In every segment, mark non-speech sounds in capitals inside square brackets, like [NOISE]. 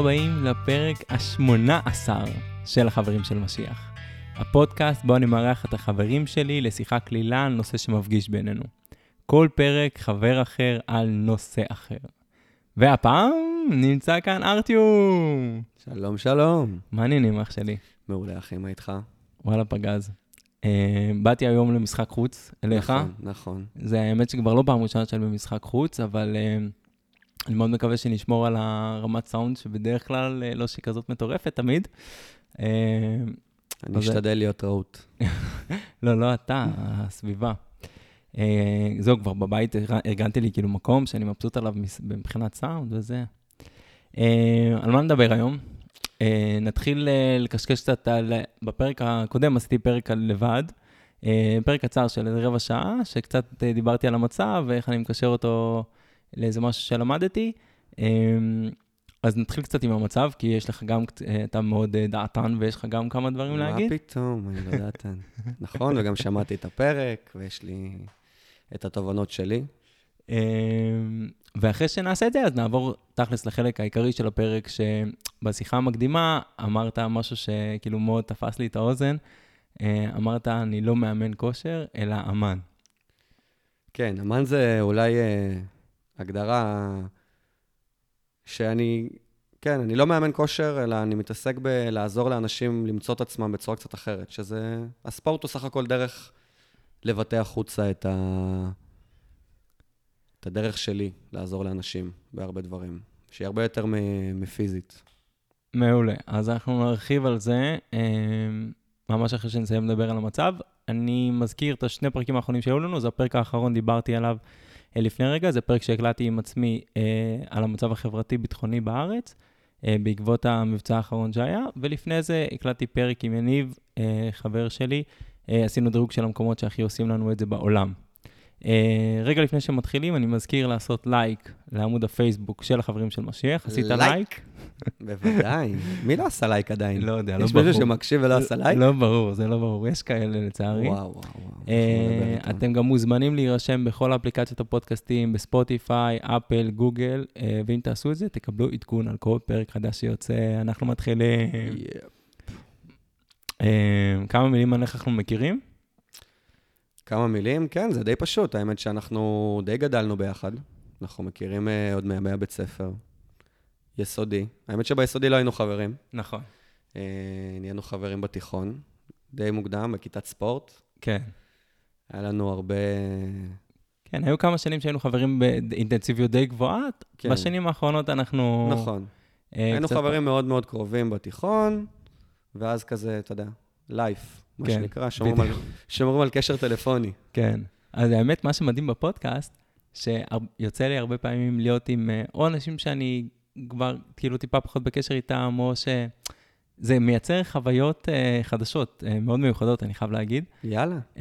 הבאים לפרק השמונה עשר של החברים של משיח. הפודקאסט בו אני מארח את החברים שלי לשיחה קלילה על נושא שמפגיש בינינו. כל פרק חבר אחר על נושא אחר. והפעם נמצא כאן ארטיום. שלום, שלום. מה העניינים אח שלי? מעולה, אחי, מה איתך? וואלה פגז. Uh, באתי היום למשחק חוץ, אליך. נכון, נכון. זה האמת שכבר לא פעם ראשונה שאני במשחק חוץ, אבל uh, אני מאוד מקווה שנשמור על הרמת סאונד, שבדרך כלל uh, לא שהיא כזאת מטורפת תמיד. Uh, אני אז- אשתדל להיות רהוט. [LAUGHS] לא, לא אתה, הסביבה. זהו, כבר בבית אר- ארגנתי לי כאילו מקום שאני מבסוט עליו מבחינת סאונד וזה. על מה נדבר היום? נתחיל לקשקש קצת על... בפרק הקודם עשיתי פרק על לבד. פרק קצר של רבע שעה, שקצת דיברתי על המצב ואיך אני מקשר אותו לאיזה משהו שלמדתי. Uh, אז נתחיל קצת עם המצב, כי יש לך גם, אה, אתה מאוד אה, דעתן ויש לך גם כמה דברים להגיד. מה פתאום, אני לא [LAUGHS] יודעת. נכון, וגם שמעתי את הפרק, ויש לי את התובנות שלי. אמ, ואחרי שנעשה את זה, אז נעבור תכלס לחלק העיקרי של הפרק, שבשיחה המקדימה אמרת משהו שכאילו מאוד תפס לי את האוזן. אה, אמרת, אני לא מאמן כושר, אלא אמן. כן, אמן זה אולי הגדרה שאני, כן, אני לא מאמן כושר, אלא אני מתעסק בלעזור לאנשים למצוא את עצמם בצורה קצת אחרת, שזה, הספורט הוא סך הכל דרך לבטא החוצה את, ה... את הדרך שלי לעזור לאנשים בהרבה דברים, שהיא הרבה יותר מפיזית. מעולה. אז אנחנו נרחיב על זה אמ, ממש אחרי שנסיים לדבר על המצב. אני מזכיר את השני פרקים האחרונים שהיו לנו, זה הפרק האחרון, דיברתי עליו לפני רגע, זה פרק שהקלטתי עם עצמי אה, על המצב החברתי-ביטחוני בארץ, אה, בעקבות המבצע האחרון שהיה, ולפני זה הקלטתי פרק עם יניב, אה, חבר שלי, אה, עשינו דירוג של המקומות שהכי עושים לנו את זה בעולם. אה, רגע לפני שמתחילים, אני מזכיר לעשות לייק לעמוד הפייסבוק של החברים של משיח. עשית לייק? בוודאי. מי לא עשה לייק עדיין? לא יודע, לא יש ברור. מישהו שמקשיב ולא עשה לייק? לא ברור, זה לא ברור, יש כאלה לצערי. וואו, וואו. אה. אתם גם מוזמנים להירשם בכל אפליקציות הפודקאסטים, בספוטיפיי, אפל, גוגל, אה, ואם תעשו את זה, תקבלו עדכון על כל פרק חדש שיוצא. אנחנו מתחילים. אה, כמה מילים על איך אנחנו מכירים? כמה מילים? כן, זה די פשוט. האמת שאנחנו די גדלנו ביחד. אנחנו מכירים עוד מימי הבית ספר. יסודי. האמת שביסודי לא היינו חברים. נכון. אה, נהיינו חברים בתיכון. די מוקדם, בכיתת ספורט. כן. היה לנו הרבה... כן, היו כמה שנים שהיינו חברים באינטנסיביות די גבוהה. כן. בשנים האחרונות אנחנו... נכון. אה, היינו קצת- חברים מאוד מאוד קרובים בתיכון, ואז כזה, אתה יודע, לייף, מה כן, שנקרא, שומרים על, [LAUGHS] שומרים על קשר טלפוני. כן. אז האמת, מה שמדהים בפודקאסט, שיוצא לי הרבה פעמים להיות עם אה, או אנשים שאני כבר כאילו טיפה פחות בקשר איתם, או שזה מייצר חוויות uh, חדשות, uh, מאוד מיוחדות, אני חייב להגיד. יאללה. Uh,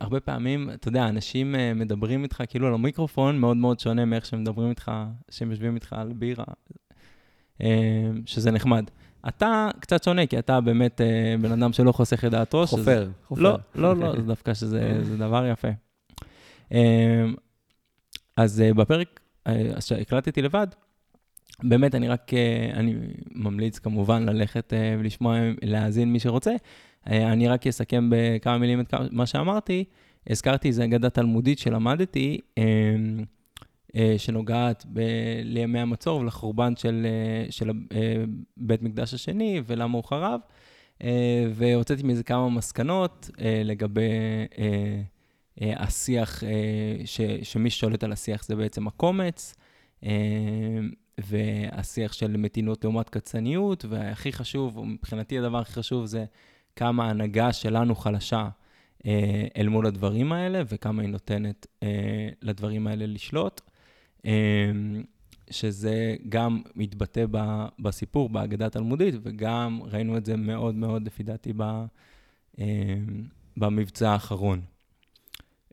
הרבה פעמים, אתה יודע, אנשים uh, מדברים איתך כאילו על המיקרופון, מאוד מאוד שונה מאיך שהם מדברים איתך, שהם יושבים איתך על בירה, uh, שזה נחמד. אתה קצת שונה, כי אתה באמת uh, בן אדם שלא חוסך את דעתו. שזה- חופר, חופר. לא, לא, לא, זה דווקא שזה [LAUGHS] זה דבר יפה. אמ, אז אה, בפרק אה, שהקלטתי לבד, באמת, אני רק, אה, אני ממליץ כמובן ללכת אה, ולשמוע, להאזין מי שרוצה. אה, אני רק אסכם בכמה מילים את מה שאמרתי. הזכרתי איזו אגדה תלמודית שלמדתי, שנוגעת ב- לימי המצור ולחורבן של, של בית מקדש השני ולמה הוא חרב. והוצאתי מזה כמה מסקנות לגבי השיח, ש, שמי ששולט על השיח זה בעצם הקומץ, והשיח של מתינות לעומת קצניות, והכי חשוב, מבחינתי הדבר הכי חשוב זה כמה ההנהגה שלנו חלשה אה, אל מול הדברים האלה, וכמה היא נותנת אה, לדברים האלה לשלוט. אה, שזה גם מתבטא ב, בסיפור, בהגדה התלמודית, וגם ראינו את זה מאוד מאוד, לפי דעתי, ב, אה, במבצע האחרון.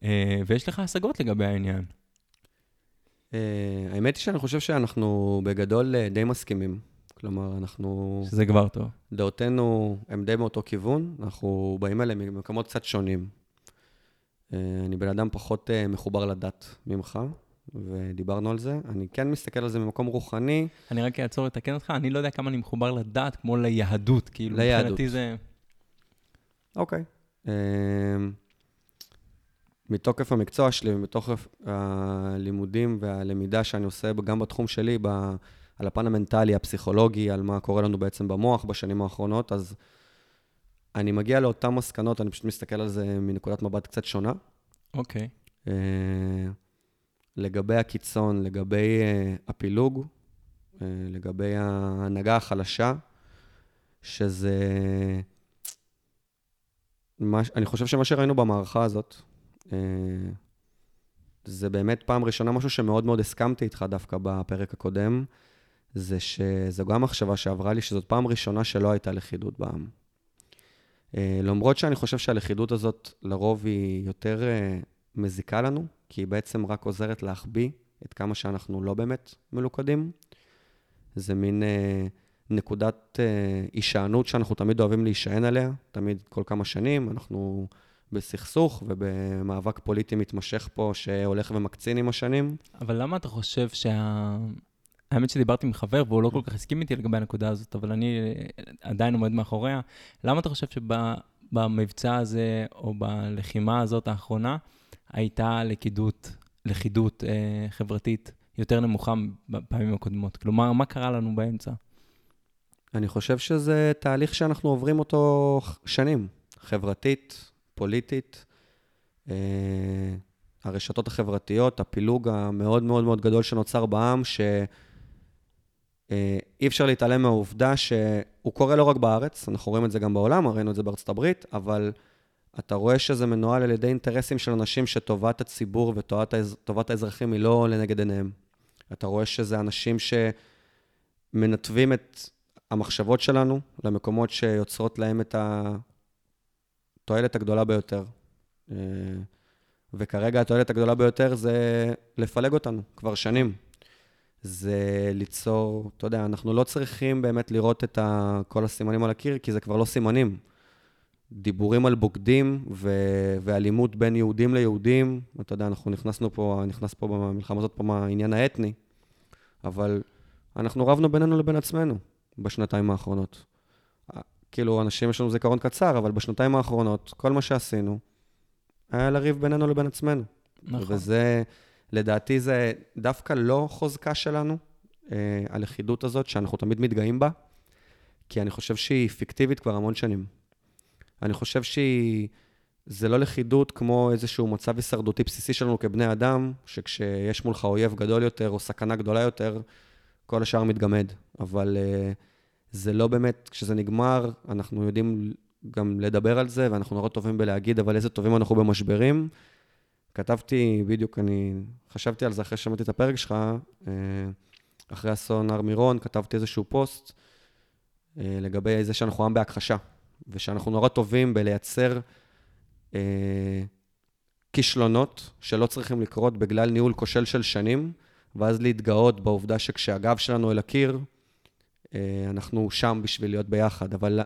אה, ויש לך השגות לגבי העניין. אה, האמת היא שאני חושב שאנחנו בגדול אה, די מסכימים. כלומר, אנחנו, שזה כבר טוב. דעותינו הם די מאותו כיוון, אנחנו באים אליהם ממקומות קצת שונים. אה, אני בן אדם פחות אה, מחובר לדת ממך, ודיברנו על זה. אני כן מסתכל על זה ממקום רוחני. אני רק אעצור לתקן אותך, אני לא יודע כמה אני מחובר לדת כמו ליהדות, כאילו, ליהדות. מבחינתי זה... אוקיי. אמ, מתוקף המקצוע שלי ומתוקף הלימודים והלמידה שאני עושה גם בתחום שלי, ב, על הפן המנטלי, הפסיכולוגי, על מה קורה לנו בעצם במוח בשנים האחרונות, אז אני מגיע לאותן מסקנות, אני פשוט מסתכל על זה מנקודת מבט קצת שונה. אוקיי. אה, לגבי הקיצון, לגבי אה, הפילוג, אה, לגבי ההנהגה החלשה, שזה... מה, אני חושב שמה שראינו במערכה הזאת, זה באמת פעם ראשונה משהו שמאוד מאוד הסכמתי איתך דווקא בפרק הקודם, זה שזו גם מחשבה שעברה לי, שזאת פעם ראשונה שלא הייתה לכידות בעם. למרות שאני חושב שהלכידות הזאת לרוב היא יותר מזיקה לנו, כי היא בעצם רק עוזרת להחביא את כמה שאנחנו לא באמת מלוכדים. זה מין אה, נקודת אה, הישענות שאנחנו תמיד אוהבים להישען עליה, תמיד כל כמה שנים. אנחנו בסכסוך ובמאבק פוליטי מתמשך פה, שהולך ומקצין עם השנים. אבל למה אתה חושב שה... האמת שדיברתי עם חבר והוא לא כל כך הסכים איתי לגבי הנקודה הזאת, אבל אני עדיין עומד מאחוריה. למה אתה חושב שבמבצע הזה, או בלחימה הזאת האחרונה, הייתה לכידות, לכידות אה, חברתית יותר נמוכה בפעמים הקודמות? כלומר, מה קרה לנו באמצע? אני חושב שזה תהליך שאנחנו עוברים אותו שנים, חברתית, פוליטית. אה, הרשתות החברתיות, הפילוג המאוד מאוד מאוד גדול שנוצר בעם, שאי אה, אפשר להתעלם מהעובדה שהוא קורה לא רק בארץ, אנחנו רואים את זה גם בעולם, ראינו את זה בארצות הברית, אבל אתה רואה שזה מנוהל על ידי אינטרסים של אנשים שטובת הציבור וטובת האזרחים היא לא לנגד עיניהם. אתה רואה שזה אנשים שמנתבים את המחשבות שלנו למקומות שיוצרות להם את התועלת הגדולה ביותר. אה, וכרגע התועלת הגדולה ביותר זה לפלג אותנו, כבר שנים. זה ליצור, אתה יודע, אנחנו לא צריכים באמת לראות את כל הסימנים על הקיר, כי זה כבר לא סימנים. דיבורים על בוגדים ו- ואלימות בין יהודים ליהודים. אתה יודע, אנחנו נכנסנו פה, נכנס פה במלחמה הזאת פה מהעניין האתני, אבל אנחנו רבנו בינינו לבין עצמנו בשנתיים האחרונות. כאילו, אנשים יש לנו זיכרון קצר, אבל בשנתיים האחרונות, כל מה שעשינו היה לריב בינינו לבין עצמנו. נכון. וזה, לדעתי, זה דווקא לא חוזקה שלנו, אה, הלכידות הזאת, שאנחנו תמיד מתגאים בה, כי אני חושב שהיא פיקטיבית כבר המון שנים. אני חושב שהיא... זה לא לכידות כמו איזשהו מצב הישרדותי בסיסי שלנו כבני אדם, שכשיש מולך אויב גדול יותר או סכנה גדולה יותר, כל השאר מתגמד. אבל uh, זה לא באמת, כשזה נגמר, אנחנו יודעים גם לדבר על זה, ואנחנו נורא טובים בלהגיד, אבל איזה טובים אנחנו במשברים. כתבתי, בדיוק, אני חשבתי על זה אחרי ששמעתי את הפרק שלך, uh, אחרי אסון הר מירון, כתבתי איזשהו פוסט uh, לגבי זה שאנחנו עם בהכחשה. ושאנחנו נורא טובים בלייצר אה, כישלונות שלא צריכים לקרות בגלל ניהול כושל של שנים, ואז להתגאות בעובדה שכשהגב שלנו אל הקיר, אה, אנחנו שם בשביל להיות ביחד. אבל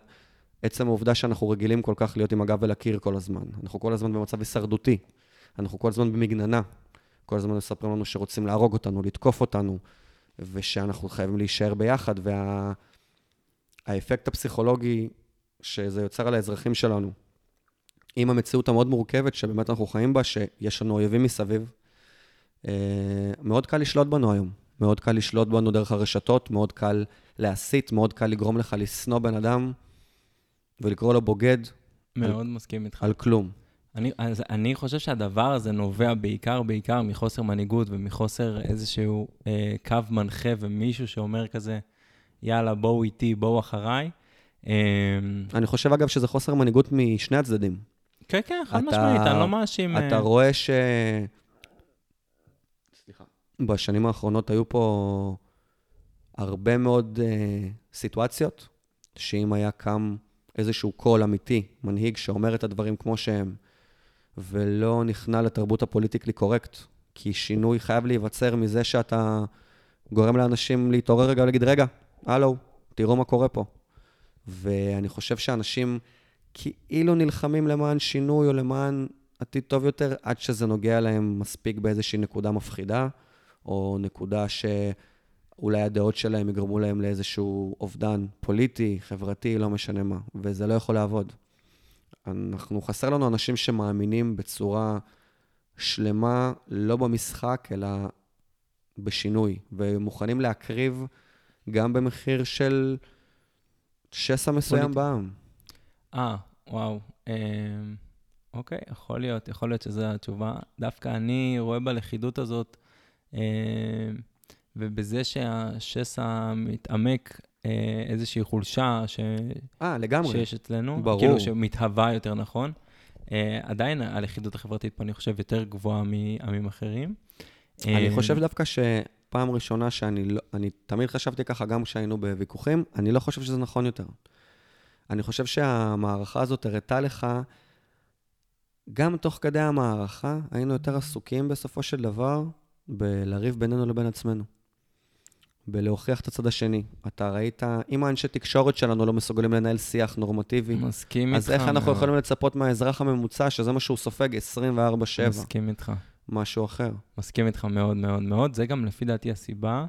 עצם העובדה שאנחנו רגילים כל כך להיות עם הגב אל הקיר כל הזמן, אנחנו כל הזמן במצב הישרדותי, אנחנו כל הזמן במגננה, כל הזמן מספרים לנו שרוצים להרוג אותנו, לתקוף אותנו, ושאנחנו חייבים להישאר ביחד, והאפקט וה... הפסיכולוגי שזה יוצר על האזרחים שלנו. עם המציאות המאוד מורכבת שבאמת אנחנו חיים בה, שיש לנו אויבים מסביב, אה, מאוד קל לשלוט בנו היום. מאוד קל לשלוט בנו דרך הרשתות, מאוד קל להסית, מאוד קל לגרום לך לשנוא בן אדם ולקרוא לו בוגד. מאוד על, מסכים איתך. על כלום. אני, אז אני חושב שהדבר הזה נובע בעיקר, בעיקר מחוסר מנהיגות ומחוסר איזשהו אה, קו מנחה ומישהו שאומר כזה, יאללה, בואו איתי, בואו אחריי. אמ, אני חושב, אגב, שזה חוסר מנהיגות משני הצדדים. כן, כן, חד משמעית, אני לא מאשים... אתה אה, רואה ש... בשנים האחרונות היו פה הרבה מאוד uh, סיטואציות, שאם היה קם איזשהו קול אמיתי, מנהיג שאומר את הדברים כמו שהם, ולא נכנע לתרבות הפוליטיקלי קורקט, כי שינוי חייב להיווצר מזה שאתה גורם לאנשים להתעורר רגע ולהגיד, רגע, הלו, תראו מה קורה פה. ואני חושב שאנשים כאילו נלחמים למען שינוי או למען עתיד טוב יותר, עד שזה נוגע להם מספיק באיזושהי נקודה מפחידה, או נקודה שאולי הדעות שלהם יגרמו להם לאיזשהו אובדן פוליטי, חברתי, לא משנה מה, וזה לא יכול לעבוד. אנחנו, חסר לנו אנשים שמאמינים בצורה שלמה, לא במשחק, אלא בשינוי, ומוכנים להקריב גם במחיר של שסע מסוים בעם. אה, וואו. אה, אוקיי, יכול להיות, יכול להיות שזו התשובה. דווקא אני רואה בלכידות הזאת, ובזה שהשסע מתעמק, אה, איזושהי חולשה ש... אה, לגמרי. שיש אצלנו. ברור. כאילו שמתהווה יותר נכון. אה, עדיין הלכידות החברתית פה, אני חושב, יותר גבוהה מעמים אחרים. אני אה, חושב דווקא שפעם ראשונה שאני לא, אני תמיד חשבתי ככה גם כשהיינו בוויכוחים, אני לא חושב שזה נכון יותר. אני חושב שהמערכה הזאת הראתה לך, גם תוך כדי המערכה, היינו יותר עסוקים בסופו של דבר בלריב בינינו לבין עצמנו. בלהוכיח את הצד השני. אתה ראית, אם האנשי תקשורת שלנו לא מסוגלים לנהל שיח נורמטיבי, מסכים איתך. אז איך אנחנו מאוד. יכולים לצפות מהאזרח הממוצע, שזה מה שהוא סופג 24/7, מסכים איתך. משהו אחר? מסכים איתך מאוד מאוד מאוד. זה גם לפי דעתי הסיבה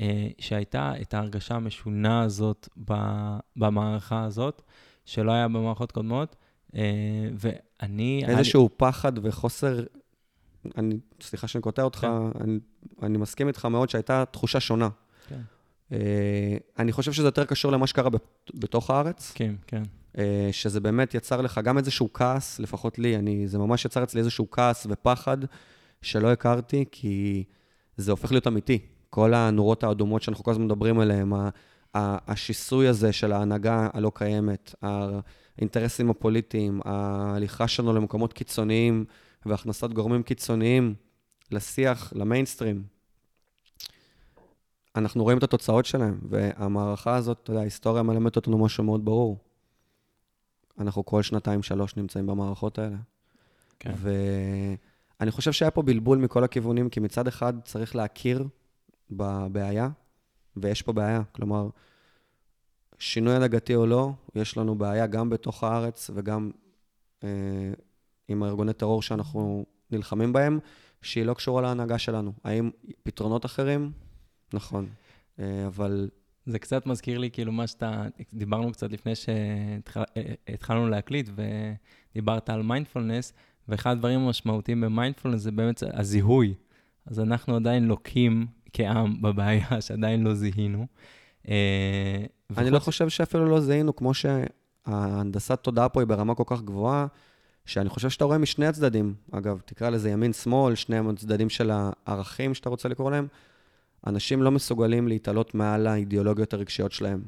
אה, שהייתה את ההרגשה המשונה הזאת ב- במערכה הזאת, שלא היה במערכות קודמות. אה, ואני... איזשהו פחד וחוסר... אני, סליחה שאני קוטע אותך, כן. אני, אני מסכים איתך מאוד שהייתה תחושה שונה. כן. אה, אני חושב שזה יותר קשור למה שקרה בתוך הארץ, מסכים, כן. אה, שזה באמת יצר לך גם איזשהו כעס, לפחות לי, אני, זה ממש יצר אצלי איזשהו כעס ופחד שלא הכרתי, כי זה הופך להיות אמיתי. כל הנורות האדומות שאנחנו כל הזמן מדברים עליהן, השיסוי הזה של ההנהגה הלא קיימת, האינטרסים הפוליטיים, ההליכה שלנו למקומות קיצוניים והכנסת גורמים קיצוניים לשיח, למיינסטרים. אנחנו רואים את התוצאות שלהם, והמערכה הזאת, אתה יודע, ההיסטוריה מלמדת אותנו משהו מאוד ברור. אנחנו כל שנתיים-שלוש נמצאים במערכות האלה. כן. ואני חושב שהיה פה בלבול מכל הכיוונים, כי מצד אחד צריך להכיר בבעיה, ויש פה בעיה. כלומר, שינוי הנהגתי או לא, יש לנו בעיה גם בתוך הארץ וגם אה, עם הארגוני טרור שאנחנו נלחמים בהם, שהיא לא קשורה להנהגה שלנו. האם פתרונות אחרים? נכון. אה, אבל זה קצת מזכיר לי, כאילו, מה שאתה, דיברנו קצת לפני שהתחלנו להקליט, ודיברת על מיינדפולנס, ואחד הדברים המשמעותיים במיינדפולנס זה באמת הזיהוי. אז אנחנו עדיין לוקים כעם בבעיה [LAUGHS] שעדיין לא זיהינו. אה, אני לא חושב שאפילו לא זיהינו, כמו שההנדסת תודעה פה היא ברמה כל כך גבוהה, שאני חושב שאתה רואה משני הצדדים. אגב, תקרא לזה ימין-שמאל, שני הצדדים של הערכים שאתה רוצה לקרוא להם. אנשים לא מסוגלים להתעלות מעל האידיאולוגיות הרגשיות שלהם.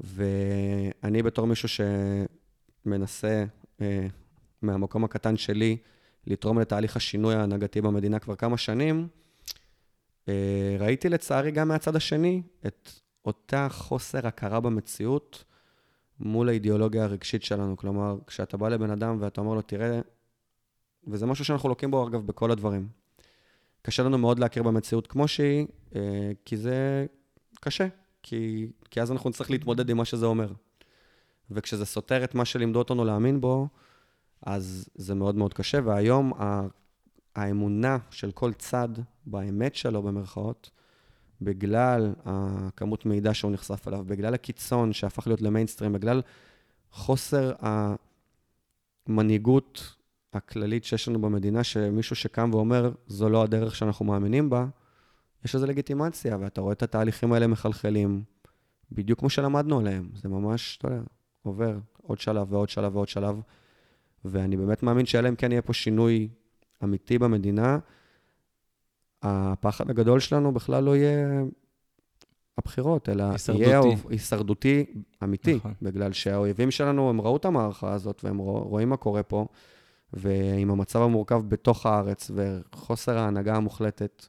ואני בתור מישהו שמנסה אה, מהמקום הקטן שלי לתרום לתהליך השינוי ההנהגתי במדינה כבר כמה שנים, אה, ראיתי לצערי גם מהצד השני את אותה חוסר הכרה במציאות מול האידיאולוגיה הרגשית שלנו. כלומר, כשאתה בא לבן אדם ואתה אומר לו, תראה, וזה משהו שאנחנו לוקים בו, אגב, בכל הדברים. קשה לנו מאוד להכיר במציאות כמו שהיא, אה, כי זה קשה, כי, כי אז אנחנו נצטרך להתמודד עם מה שזה אומר. וכשזה סותר את מה שלימדו אותנו להאמין בו, אז זה מאוד מאוד קשה, והיום האמונה של כל צד באמת שלו, במרכאות, בגלל הכמות מידע שהוא נחשף אליו, בגלל הקיצון שהפך להיות למיינסטרים, בגלל חוסר המנהיגות הכללית שיש לנו במדינה, שמישהו שקם ואומר, זו לא הדרך שאנחנו מאמינים בה, יש לזה לגיטימציה, ואתה רואה את התהליכים האלה מחלחלים, בדיוק כמו שלמדנו עליהם. זה ממש, אתה יודע, עובר עוד שלב ועוד שלב ועוד שלב, ואני באמת מאמין שאלא אם כן יהיה פה שינוי אמיתי במדינה, הפחד הגדול שלנו בכלל לא יהיה הבחירות, אלא הישרדותי. יהיה הישרדותי אמיתי, נכון. בגלל שהאויבים שלנו, הם ראו את המערכה הזאת, והם רוא- רואים מה קורה פה, ועם המצב המורכב בתוך הארץ וחוסר ההנהגה המוחלטת,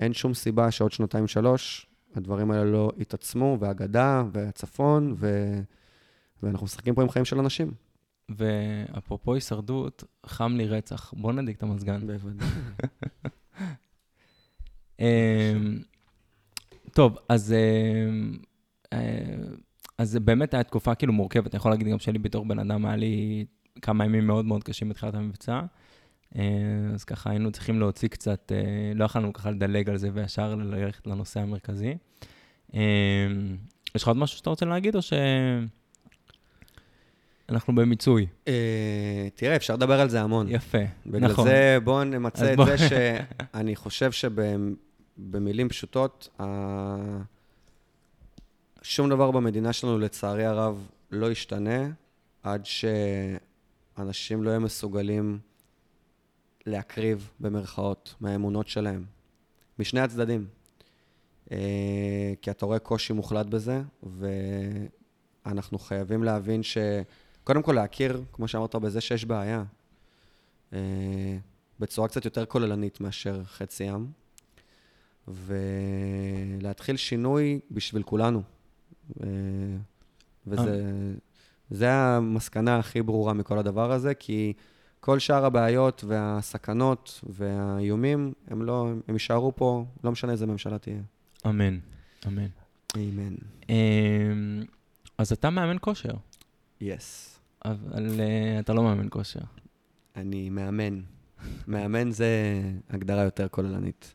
אין שום סיבה שעוד שנתיים-שלוש הדברים האלה לא יתעצמו, והגדה, והצפון, ו... ואנחנו משחקים פה עם חיים של אנשים. ואפרופו הישרדות, חם לי רצח. בוא נדליק את המזגן. בוודאי. [LAUGHS] אמ, טוב, אז, אמ, אה, אז באמת הייתה תקופה כאילו מורכבת. אני יכול להגיד גם שלי בתור בן אדם, היה לי כמה ימים מאוד מאוד קשים בתחילת המבצע. אה, אז ככה היינו צריכים להוציא קצת, אה, לא יכולנו ככה לדלג על זה וישר ללכת לנושא המרכזי. אה, יש לך עוד משהו שאתה רוצה להגיד, או שאנחנו במיצוי? אה, תראה, אפשר לדבר על זה המון. יפה, בגלל נכון. זה בואו נמצה את בוא- זה שאני חושב שבמילים פשוטות, שום דבר במדינה שלנו, לצערי הרב, לא ישתנה עד שאנשים לא יהיו מסוגלים להקריב, במרכאות, מהאמונות שלהם. משני הצדדים. אה, כי אתה רואה קושי מוחלט בזה, ואנחנו חייבים להבין ש... קודם כל להכיר, כמו שאמרת, בזה שיש בעיה. אה, בצורה קצת יותר כוללנית מאשר חצי ים, ולהתחיל שינוי בשביל כולנו. אה, וזה זה המסקנה הכי ברורה מכל הדבר הזה, כי כל שאר הבעיות והסכנות והאיומים, הם לא, הם יישארו פה, לא משנה איזה ממשלה תהיה. אמן, אמן. אמן. אמ, אז אתה מאמן כושר, יס. אבל אה, אתה לא מאמן כושר. אני מאמן. מאמן זה הגדרה יותר כוללנית.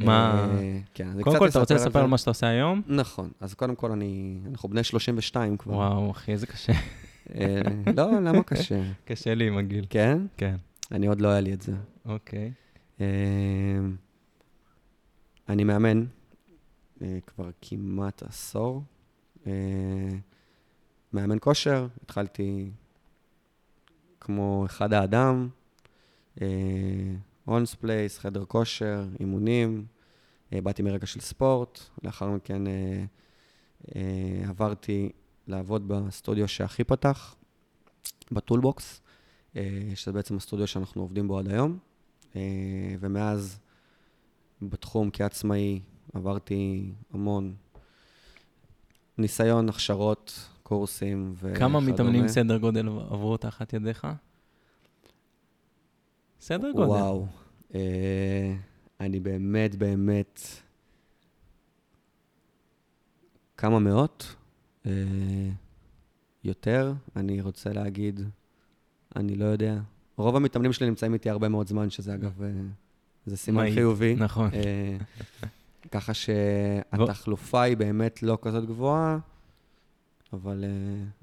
מה- אה, כן, קודם כל, אתה רוצה לספר. על מה שאתה עושה היום? נכון. אז קודם כל, אני... אנחנו בני 32 כבר. וואו, אחי, איזה קשה. אה, לא, למה קשה? [LAUGHS] קשה לי עם הגיל. כן? כן. אני עוד לא היה לי את זה. אוקיי. אני מאמן כבר כמעט עשור. אה, מאמן כושר, התחלתי כמו אחד האדם, אונס פלייס, חדר כושר, אימונים, אה, באתי מרקע של ספורט, לאחר מכן אה, אה, עברתי לעבוד בסטודיו שהכי פתח, בטולבוקס, אה, שזה בעצם הסטודיו שאנחנו עובדים בו עד היום. אה, ומאז בתחום כעצמאי עברתי המון ניסיון, הכשרות, קורסים וכדומה. כמה מתאמנים סדר גודל עברו תחת ידיך? סדר גודל. וואו. אה, אני באמת, באמת... כמה מאות? אה, יותר? אני רוצה להגיד, אני לא יודע. רוב המתאמנים שלי נמצאים איתי הרבה מאוד זמן, שזה אגב, אה, זה סימן מעיד. חיובי. נכון. אה, ככה שהתחלופה היא באמת לא כזאת גבוהה, אבל אה,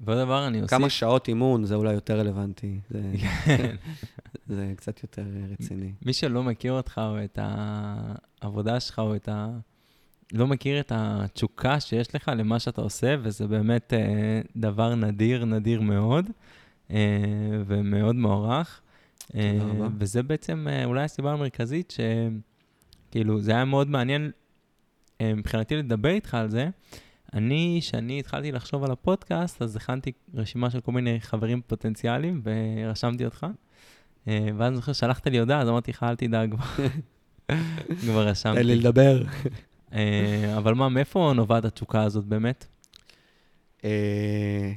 ועוד דבר, אני אוסיף... כמה שעות אימון זה אולי יותר רלוונטי. זה- כן. [LAUGHS] זה קצת יותר אה, רציני. מי שלא מכיר אותך או את העבודה שלך או את ה... לא מכיר את התשוקה שיש לך למה שאתה עושה, וזה באמת אה, דבר נדיר, נדיר מאוד, אה, ומאוד מוערך. אה, רבה. וזה בעצם אה, אולי הסיבה המרכזית שכאילו, זה היה מאוד מעניין אה, מבחינתי לדבר איתך על זה. אני, כשאני התחלתי לחשוב על הפודקאסט, אז הכנתי רשימה של כל מיני חברים פוטנציאליים, ורשמתי אותך. אה, ואז אני זוכר, שלחת לי הודעה, אז אמרתי לך, אל תדאג, [LAUGHS] כבר- רשמתי. תן לי לדבר. אה, אבל מה, מאיפה נובעת התשוקה הזאת באמת? אה,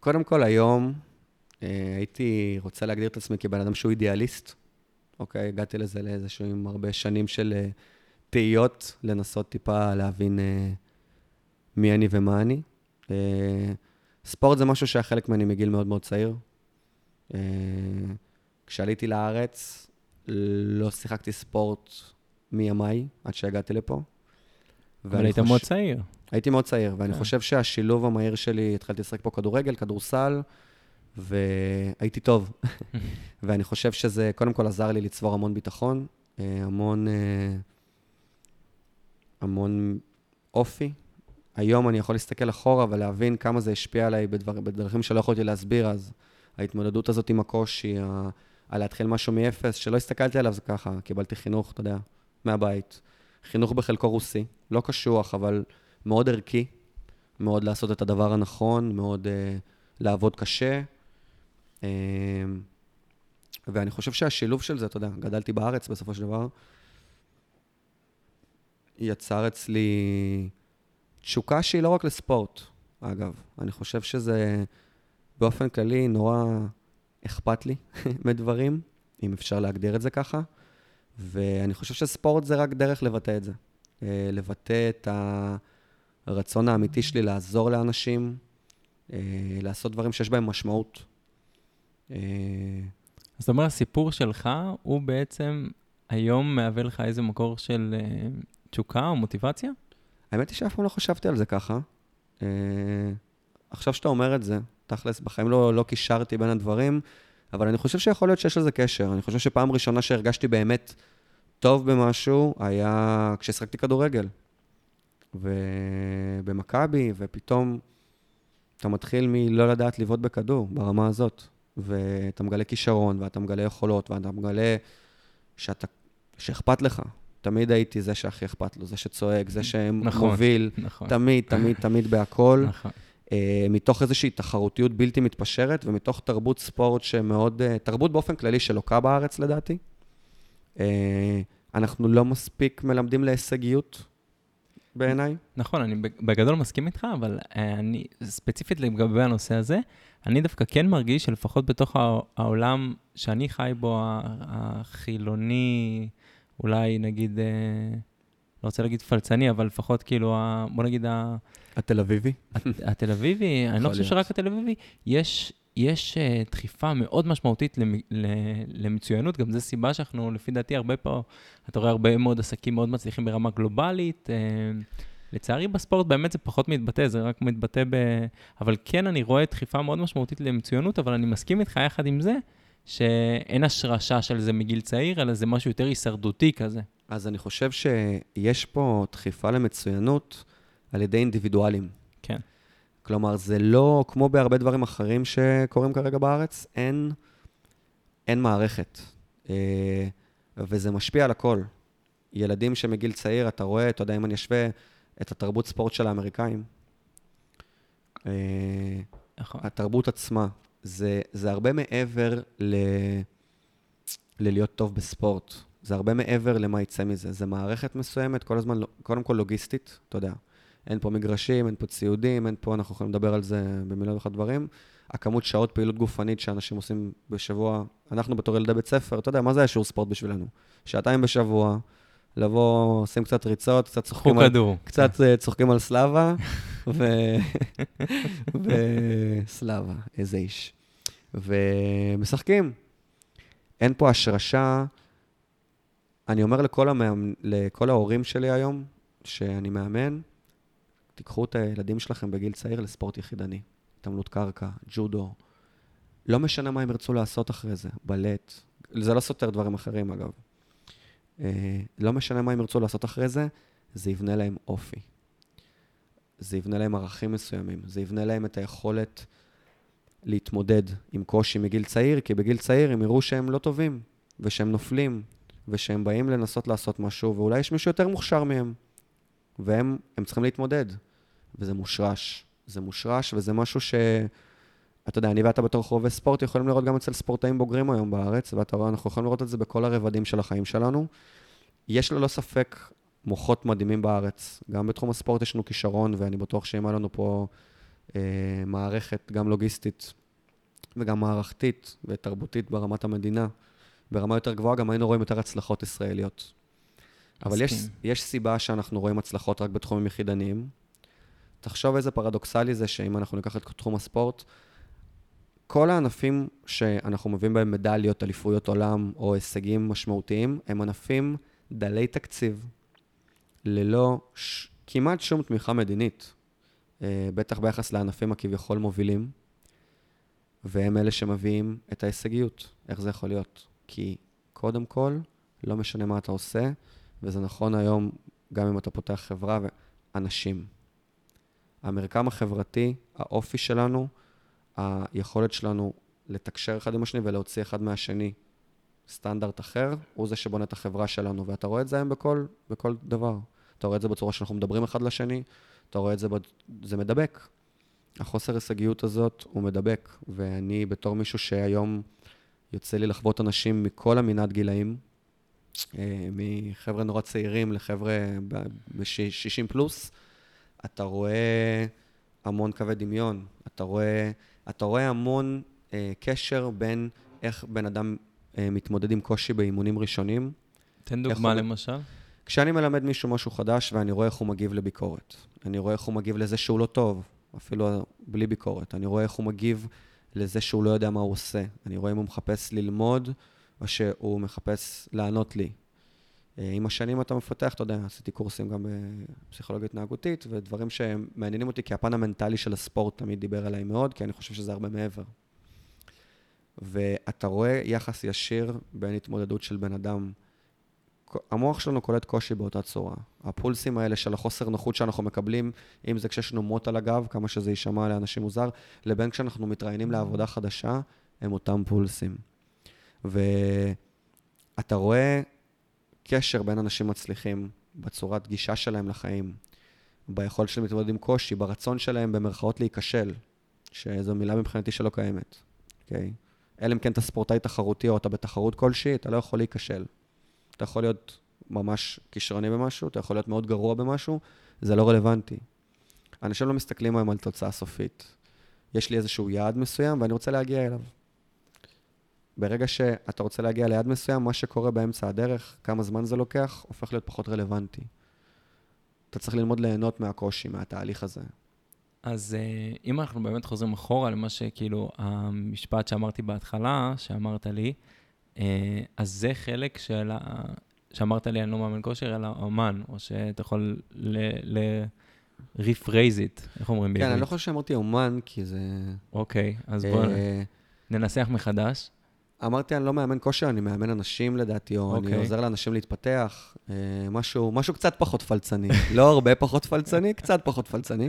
קודם כל, היום הייתי רוצה להגדיר את עצמי כבן אדם שהוא אידיאליסט. אוקיי, הגעתי לזה לאיזשהו עם הרבה שנים של תהיות, לנסות טיפה להבין אה, מי אני ומה אני. אה, ספורט זה משהו שהיה חלק ממני מגיל מאוד מאוד צעיר. אה, כשעליתי לארץ, לא שיחקתי ספורט מימיי, עד שהגעתי לפה. אבל היית חוש- מאוד צעיר. הייתי מאוד צעיר, ואני כן. חושב שהשילוב המהיר שלי, התחלתי לשחק פה כדורגל, כדורסל, והייתי טוב. [LAUGHS] ואני חושב שזה, קודם כל עזר לי לצבור המון ביטחון, אה, המון, המון אופי. היום אני יכול להסתכל אחורה ולהבין כמה זה השפיע עליי בדבר, בדרכים שלא יכולתי להסביר אז. ההתמודדות הזאת עם הקושי, ה- על להתחיל משהו מאפס, שלא הסתכלתי עליו זה ככה, קיבלתי חינוך, אתה יודע, מהבית. חינוך בחלקו רוסי, לא קשוח, אבל מאוד ערכי, מאוד לעשות את הדבר הנכון, מאוד uh, לעבוד קשה. Um, ואני חושב שהשילוב של זה, אתה יודע, גדלתי בארץ בסופו של דבר, יצר אצלי תשוקה שהיא לא רק לספורט, אגב. אני חושב שזה באופן כללי נורא אכפת לי [LAUGHS] מדברים, אם אפשר להגדיר את זה ככה. ואני חושב שספורט זה רק דרך לבטא את זה. אה, לבטא את הרצון האמיתי שלי לעזור לאנשים, אה, לעשות דברים שיש בהם משמעות. אה, אז זאת אומרת, הסיפור שלך הוא בעצם היום מהווה לך איזה מקור של תשוקה או מוטיבציה? האמת היא שאף פעם לא חשבתי על זה ככה. אה, עכשיו שאתה אומר את זה, תכלס, בחיים לא, לא קישרתי בין הדברים, אבל אני חושב שיכול להיות שיש לזה קשר. אני חושב שפעם ראשונה שהרגשתי באמת טוב במשהו, היה כששחקתי כדורגל. ובמכבי, ופתאום אתה מתחיל מלא לדעת לבעוט בכדור ברמה הזאת. ואתה מגלה כישרון, ואתה מגלה יכולות, ואתה מגלה שאתה, שאכפת לך. תמיד הייתי זה שהכי אכפת לו, זה שצועק, זה שמוביל, נכון, נכון. תמיד, תמיד, תמיד בהכל. נכון. uh, מתוך איזושהי תחרותיות בלתי מתפשרת, ומתוך תרבות ספורט שמאוד, uh, תרבות באופן כללי שלוקה בארץ לדעתי. Uh, אנחנו לא מספיק מלמדים להישגיות בעיניי. נכון, אני בגדול מסכים איתך, אבל אני, ספציפית לגבי הנושא הזה, אני דווקא כן מרגיש שלפחות בתוך העולם שאני חי בו, החילוני, אולי נגיד, אה, לא רוצה להגיד פלצני, אבל לפחות כאילו, בוא נגיד... התל אביבי? התל אביבי, [LAUGHS] אני לא חושב שרק התל אביבי, יש יש uh, דחיפה מאוד משמעותית למ, למצוינות, גם זו סיבה שאנחנו, לפי דעתי, הרבה פה, אתה רואה הרבה מאוד עסקים מאוד מצליחים ברמה גלובלית. Uh, לצערי בספורט באמת זה פחות מתבטא, זה רק מתבטא ב... אבל כן, אני רואה דחיפה מאוד משמעותית למצוינות, אבל אני מסכים איתך יחד עם זה, שאין השרשה של זה מגיל צעיר, אלא זה משהו יותר הישרדותי כזה. אז אני חושב שיש פה דחיפה למצוינות על ידי אינדיבידואלים. כן. כלומר, זה לא, כמו בהרבה דברים אחרים שקורים כרגע בארץ, אין, אין מערכת. אה, וזה משפיע על הכל. ילדים שמגיל צעיר, אתה רואה, אתה יודע, אם אני אשווה את התרבות ספורט של האמריקאים, אה, נכון. התרבות עצמה, זה, זה הרבה מעבר ל... ללהיות טוב בספורט. זה הרבה מעבר למה יצא מזה. זה מערכת מסוימת, כל הזמן, קודם כל לוגיסטית, אתה יודע. אין פה מגרשים, אין פה ציודים, אין פה, אנחנו יכולים לדבר על זה במיליון ואחד דברים. הכמות שעות פעילות גופנית שאנשים עושים בשבוע, אנחנו בתור ילדי בית ספר, אתה יודע, מה זה היה שיעור ספורט בשבילנו? שעתיים בשבוע, לבוא, עושים קצת ריצות, קצת צוחקים על... כדור. קצת uh, צוחקים על סלאבה, ו... [LAUGHS] וסלאבה, איזה איש. ומשחקים. אין פה השרשה. אני אומר לכל, המאמנ... לכל ההורים שלי היום, שאני מאמן, תיקחו את הילדים שלכם בגיל צעיר לספורט יחידני. התעמלות קרקע, ג'ודו. לא משנה מה הם ירצו לעשות אחרי זה, בלט. זה לא סותר דברים אחרים, אגב. אה, לא משנה מה הם ירצו לעשות אחרי זה, זה יבנה להם אופי. זה יבנה להם ערכים מסוימים. זה יבנה להם את היכולת להתמודד עם קושי מגיל צעיר, כי בגיל צעיר הם יראו שהם לא טובים, ושהם נופלים, ושהם באים לנסות לעשות משהו, ואולי יש מישהו יותר מוכשר מהם, והם צריכים להתמודד. וזה מושרש. זה מושרש, וזה משהו ש... אתה יודע, אני ואתה בתור חובבי ספורט יכולים לראות גם אצל ספורטאים בוגרים היום בארץ, ואתה רואה, אנחנו יכולים לראות את זה בכל הרבדים של החיים שלנו. יש ללא ספק מוחות מדהימים בארץ. גם בתחום הספורט יש לנו כישרון, ואני בטוח שאם היה לנו פה מערכת, גם לוגיסטית וגם מערכתית ותרבותית ברמת המדינה, ברמה יותר גבוהה, גם היינו רואים יותר הצלחות ישראליות. אבל יש, יש סיבה שאנחנו רואים הצלחות רק בתחומים יחידניים, תחשוב איזה פרדוקסלי זה שאם אנחנו ניקח את תחום הספורט, כל הענפים שאנחנו מביאים בהם מדליות, אליפויות עולם או הישגים משמעותיים, הם ענפים דלי תקציב, ללא ש... כמעט שום תמיכה מדינית, אה, בטח ביחס לענפים הכביכול מובילים, והם אלה שמביאים את ההישגיות. איך זה יכול להיות? כי קודם כל, לא משנה מה אתה עושה, וזה נכון היום גם אם אתה פותח חברה, ואנשים. המרקם החברתי, האופי שלנו, היכולת שלנו לתקשר אחד עם השני ולהוציא אחד מהשני סטנדרט אחר, הוא זה שבונה את החברה שלנו. ואתה רואה את זה היום בכל, בכל דבר. אתה רואה את זה בצורה שאנחנו מדברים אחד לשני, אתה רואה את זה, זה מדבק. החוסר הישגיות הזאת הוא מדבק, ואני בתור מישהו שהיום יוצא לי לחוות אנשים מכל המנעד גילאים, אה, מחבר'ה נורא צעירים לחבר'ה ב-60 פלוס, אתה רואה המון קווי דמיון, אתה רואה, אתה רואה המון אה, קשר בין איך בן אדם אה, מתמודד עם קושי באימונים ראשונים. תן דוגמה הוא... למשל. כשאני מלמד מישהו משהו חדש ואני רואה איך הוא מגיב לביקורת, אני רואה איך הוא מגיב לזה שהוא לא טוב, אפילו בלי ביקורת, אני רואה איך הוא מגיב לזה שהוא לא יודע מה הוא עושה. אני רואה אם הוא מחפש ללמוד, או שהוא מחפש לענות לי. אה, עם השנים אתה מפתח, אתה יודע, עשיתי קורסים גם בפסיכולוגיה התנהגותית, ודברים שמעניינים אותי, כי הפן המנטלי של הספורט תמיד דיבר עליי מאוד, כי אני חושב שזה הרבה מעבר. ואתה רואה יחס ישיר בין התמודדות של בן אדם. המוח שלנו קולט קושי באותה צורה. הפולסים האלה של החוסר נוחות שאנחנו מקבלים, אם זה כשיש לנו מוט על הגב, כמה שזה יישמע לאנשים מוזר, לבין כשאנחנו מתראיינים לעבודה חדשה, הם אותם פולסים. ואתה רואה קשר בין אנשים מצליחים בצורת גישה שלהם לחיים, ביכולת שלהם להתמודד עם קושי, ברצון שלהם במרכאות להיכשל, שזו מילה מבחינתי שלא קיימת, אוקיי? Okay? אלא אם כן אתה ספורטאי תחרותי או אתה בתחרות כלשהי, אתה לא יכול להיכשל. אתה יכול להיות ממש כישרוני במשהו, אתה יכול להיות מאוד גרוע במשהו, זה לא רלוונטי. אנשים לא מסתכלים היום על תוצאה סופית. יש לי איזשהו יעד מסוים ואני רוצה להגיע אליו. ברגע שאתה רוצה להגיע ליעד מסוים, מה שקורה באמצע הדרך, כמה זמן זה לוקח, הופך להיות פחות רלוונטי. אתה צריך ללמוד ליהנות מהקושי, מהתהליך הזה. אז אה, אם אנחנו באמת חוזרים אחורה למה שכאילו, המשפט שאמרתי בהתחלה, שאמרת לי, אז זה חלק של ה... שאמרת לי, אני לא מאמן כושר, אלא אומן, או שאתה יכול ל... ל... rephrase it, איך אומרים בעברית? כן, אני לא חושב שאמרתי אומן, כי זה... אוקיי, אז בואו אה, ננסח מחדש. אמרתי, אני לא מאמן כושר, אני מאמן אנשים לדעתי, או okay. אני אוקיי. עוזר לאנשים להתפתח. אה, משהו, משהו קצת פחות פלצני. לא הרבה פחות פלצני, קצת פחות פלצני.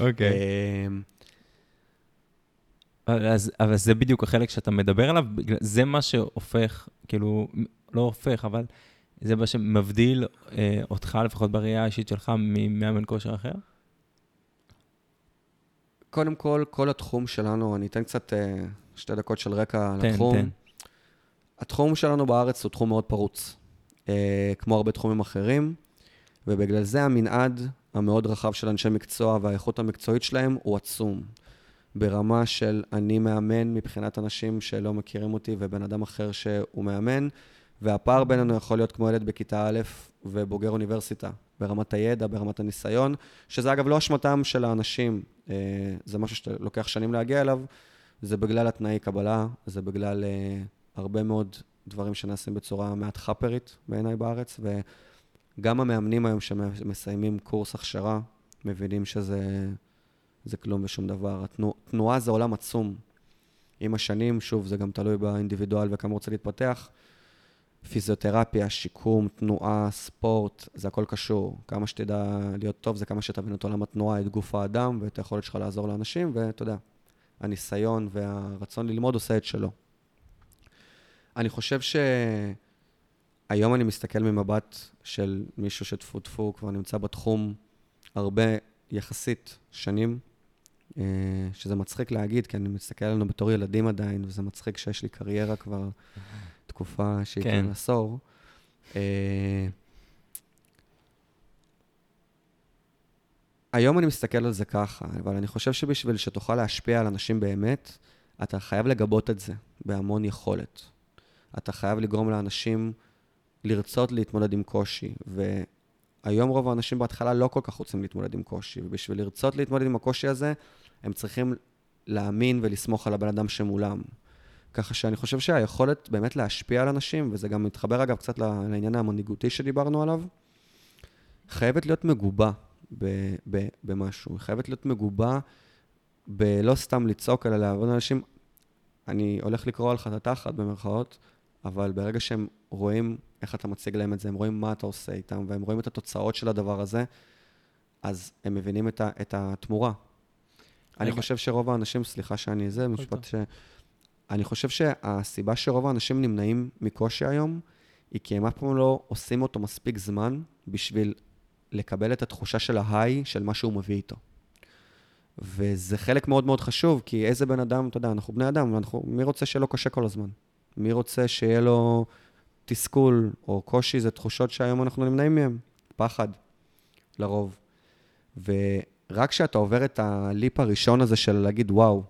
אוקיי. Okay. אז, אבל זה בדיוק החלק שאתה מדבר עליו, זה מה שהופך, כאילו, לא הופך, אבל זה מה שמבדיל אה, אותך, לפחות בראייה האישית שלך, ממאמן כושר אחר? קודם כל, כל התחום שלנו, אני אתן קצת אה, שתי דקות של רקע תן, לתחום. תן. התחום שלנו בארץ הוא תחום מאוד פרוץ, אה, כמו הרבה תחומים אחרים, ובגלל זה המנעד המאוד רחב של אנשי מקצוע והאיכות המקצועית שלהם הוא עצום. ברמה של אני מאמן מבחינת אנשים שלא מכירים אותי ובן אדם אחר שהוא מאמן, והפער בינינו יכול להיות כמו ילד בכיתה א' ובוגר אוניברסיטה, ברמת הידע, ברמת הניסיון, שזה אגב לא אשמתם של האנשים, אה, זה משהו שלוקח שנים להגיע אליו, זה בגלל התנאי קבלה, זה בגלל אה, הרבה מאוד דברים שנעשים בצורה מעט חאפרית בעיניי בארץ, וגם המאמנים היום שמסיימים קורס הכשרה, מבינים שזה זה כלום ושום דבר. התנוע, תנועה זה עולם עצום. עם השנים, שוב, זה גם תלוי באינדיבידואל וכמה רוצה להתפתח. פיזיותרפיה, שיקום, תנועה, ספורט, זה הכל קשור. כמה שתדע להיות טוב, זה כמה שתבין את עולם התנועה, את גוף האדם ואת היכולת שלך לעזור לאנשים, ואתה יודע, הניסיון והרצון ללמוד עושה את שלו. אני חושב שהיום אני מסתכל ממבט של מישהו שטפו טפו כבר נמצא בתחום הרבה יחסית שנים, שזה מצחיק להגיד, כי אני מסתכל עלינו בתור ילדים עדיין, וזה מצחיק שיש לי קריירה כבר תקופה שהיא כן עשור. אה, היום אני מסתכל על זה ככה, אבל אני חושב שבשביל שתוכל להשפיע על אנשים באמת, אתה חייב לגבות את זה בהמון יכולת. אתה חייב לגרום לאנשים לרצות להתמודד עם קושי. והיום רוב האנשים בהתחלה לא כל כך רוצים להתמודד עם קושי, ובשביל לרצות להתמודד עם הקושי הזה, הם צריכים להאמין ולסמוך על הבן אדם שמולם. ככה שאני חושב שהיכולת באמת להשפיע על אנשים, וזה גם מתחבר אגב קצת לעניין המנהיגותי שדיברנו עליו, חייבת להיות מגובה ב- ב- במשהו. חייבת להיות מגובה בלא סתם לצעוק, אלא לעבוד אנשים. אני הולך לקרוא על חטא תחת במרכאות, אבל ברגע שהם רואים איך אתה מציג להם את זה, הם רואים מה אתה עושה איתם, והם רואים את התוצאות של הדבר הזה, אז הם מבינים את, ה, את התמורה. אני חושב שרוב האנשים, סליחה שאני זה, משפט ש... אני חושב שהסיבה שרוב האנשים נמנעים מקושי היום, היא כי הם אף פעם לא עושים אותו מספיק זמן בשביל לקבל את התחושה של ההיי של מה שהוא מביא איתו. וזה חלק מאוד מאוד חשוב, כי איזה בן אדם, אתה יודע, אנחנו בני אדם, אנחנו, מי רוצה לו קשה כל הזמן? מי רוצה שיהיה לו תסכול או קושי, זה תחושות שהיום אנחנו נמנעים מהן, פחד, לרוב. ורק כשאתה עובר את הליפ הראשון הזה של להגיד, וואו,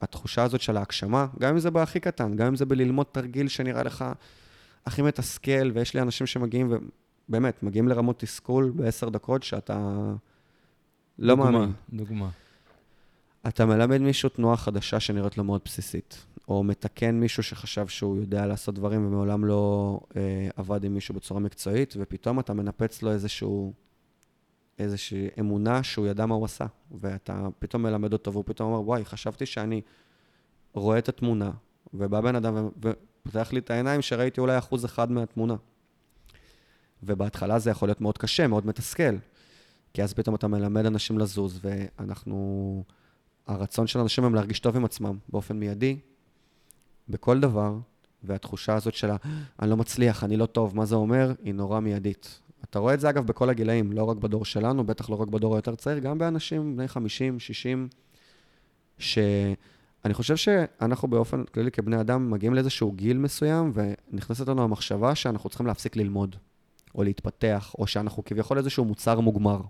התחושה הזאת של ההגשמה, גם אם זה בהכי קטן, גם אם זה בללמוד תרגיל שנראה לך הכי מתסכל, ויש לי אנשים שמגיעים, ובאמת, מגיעים לרמות תסכול בעשר דקות שאתה לא דוגמה, מאמין. דוגמה. אתה מלמד מישהו תנועה חדשה שנראית לו מאוד בסיסית, או מתקן מישהו שחשב שהוא יודע לעשות דברים ומעולם לא אה, עבד עם מישהו בצורה מקצועית, ופתאום אתה מנפץ לו איזשהו, איזושהי אמונה שהוא ידע מה הוא עשה, ואתה פתאום מלמד אותו, והוא פתאום אומר, וואי, חשבתי שאני רואה את התמונה, ובא בן אדם ופותח לי את העיניים שראיתי אולי אחוז אחד מהתמונה. ובהתחלה זה יכול להיות מאוד קשה, מאוד מתסכל, כי אז פתאום אתה מלמד אנשים לזוז, ואנחנו... הרצון של אנשים הם להרגיש טוב עם עצמם באופן מיידי, בכל דבר, והתחושה הזאת של אני לא מצליח, אני לא טוב, מה זה אומר, היא נורא מיידית. אתה רואה את זה, אגב, בכל הגילאים, לא רק בדור שלנו, בטח לא רק בדור היותר צעיר, גם באנשים בני 50, 60, שאני חושב שאנחנו באופן כללי כבני אדם מגיעים לאיזשהו גיל מסוים, ונכנסת לנו המחשבה שאנחנו צריכים להפסיק ללמוד, או להתפתח, או שאנחנו כביכול איזשהו מוצר מוגמר.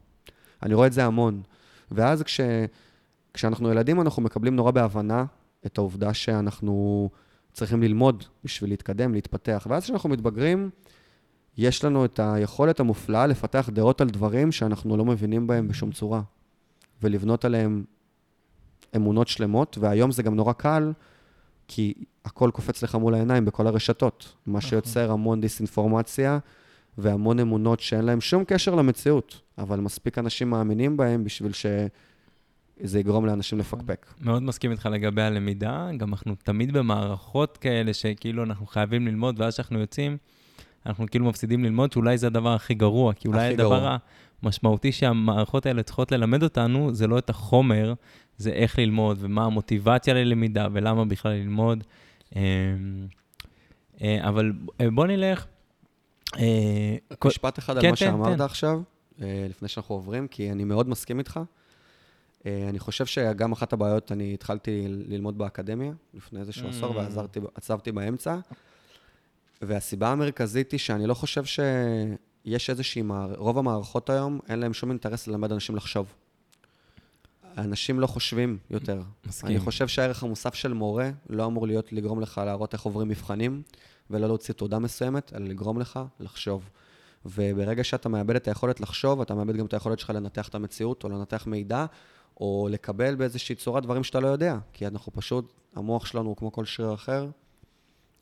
אני רואה את זה המון. ואז כש... כשאנחנו ילדים, אנחנו מקבלים נורא בהבנה את העובדה שאנחנו צריכים ללמוד בשביל להתקדם, להתפתח. ואז כשאנחנו מתבגרים, יש לנו את היכולת המופלאה לפתח דעות על דברים שאנחנו לא מבינים בהם בשום צורה, ולבנות עליהם אמונות שלמות, והיום זה גם נורא קל, כי הכל קופץ לך מול העיניים בכל הרשתות, מה נכון. שיוצר המון דיסאינפורמציה והמון אמונות שאין להן שום קשר למציאות, אבל מספיק אנשים מאמינים בהם בשביל שזה יגרום לאנשים לפקפק. מאוד מסכים איתך לגבי הלמידה, גם אנחנו תמיד במערכות כאלה שכאילו אנחנו חייבים ללמוד, ואז כשאנחנו יוצאים, אנחנו כאילו מפסידים ללמוד, שאולי זה הדבר הכי גרוע, כי אולי הדבר גרוע. המשמעותי שהמערכות האלה צריכות ללמד אותנו, זה לא את החומר, זה איך ללמוד, ומה המוטיבציה ללמידה, ולמה בכלל ללמוד. אמ, אה, אבל בוא נלך. אה, משפט אחד כן, על מה תן, שאמרת תן. עכשיו, אה, לפני שאנחנו עוברים, כי אני מאוד מסכים איתך. אה, אני חושב שגם אחת הבעיות, אני התחלתי ללמוד באקדמיה לפני איזשהו Mm. עשור, ועצרתי באמצע, והסיבה המרכזית היא שאני לא חושב שיש איזושהי, מער... רוב המערכות היום, אין להם שום אינטרס ללמד אנשים לחשוב. אנשים לא חושבים יותר. מסכים. אני חושב שהערך המוסף של מורה לא אמור להיות לגרום לך להראות איך עוברים מבחנים, ולא להוציא תעודה מסוימת, אלא לגרום לך לחשוב. וברגע שאתה מאבד את היכולת לחשוב, אתה מאבד גם את היכולת שלך לנתח את המציאות, או לנתח מידע, או לקבל באיזושהי צורה דברים שאתה לא יודע. כי אנחנו פשוט, המוח שלנו הוא כמו כל שריר אחר,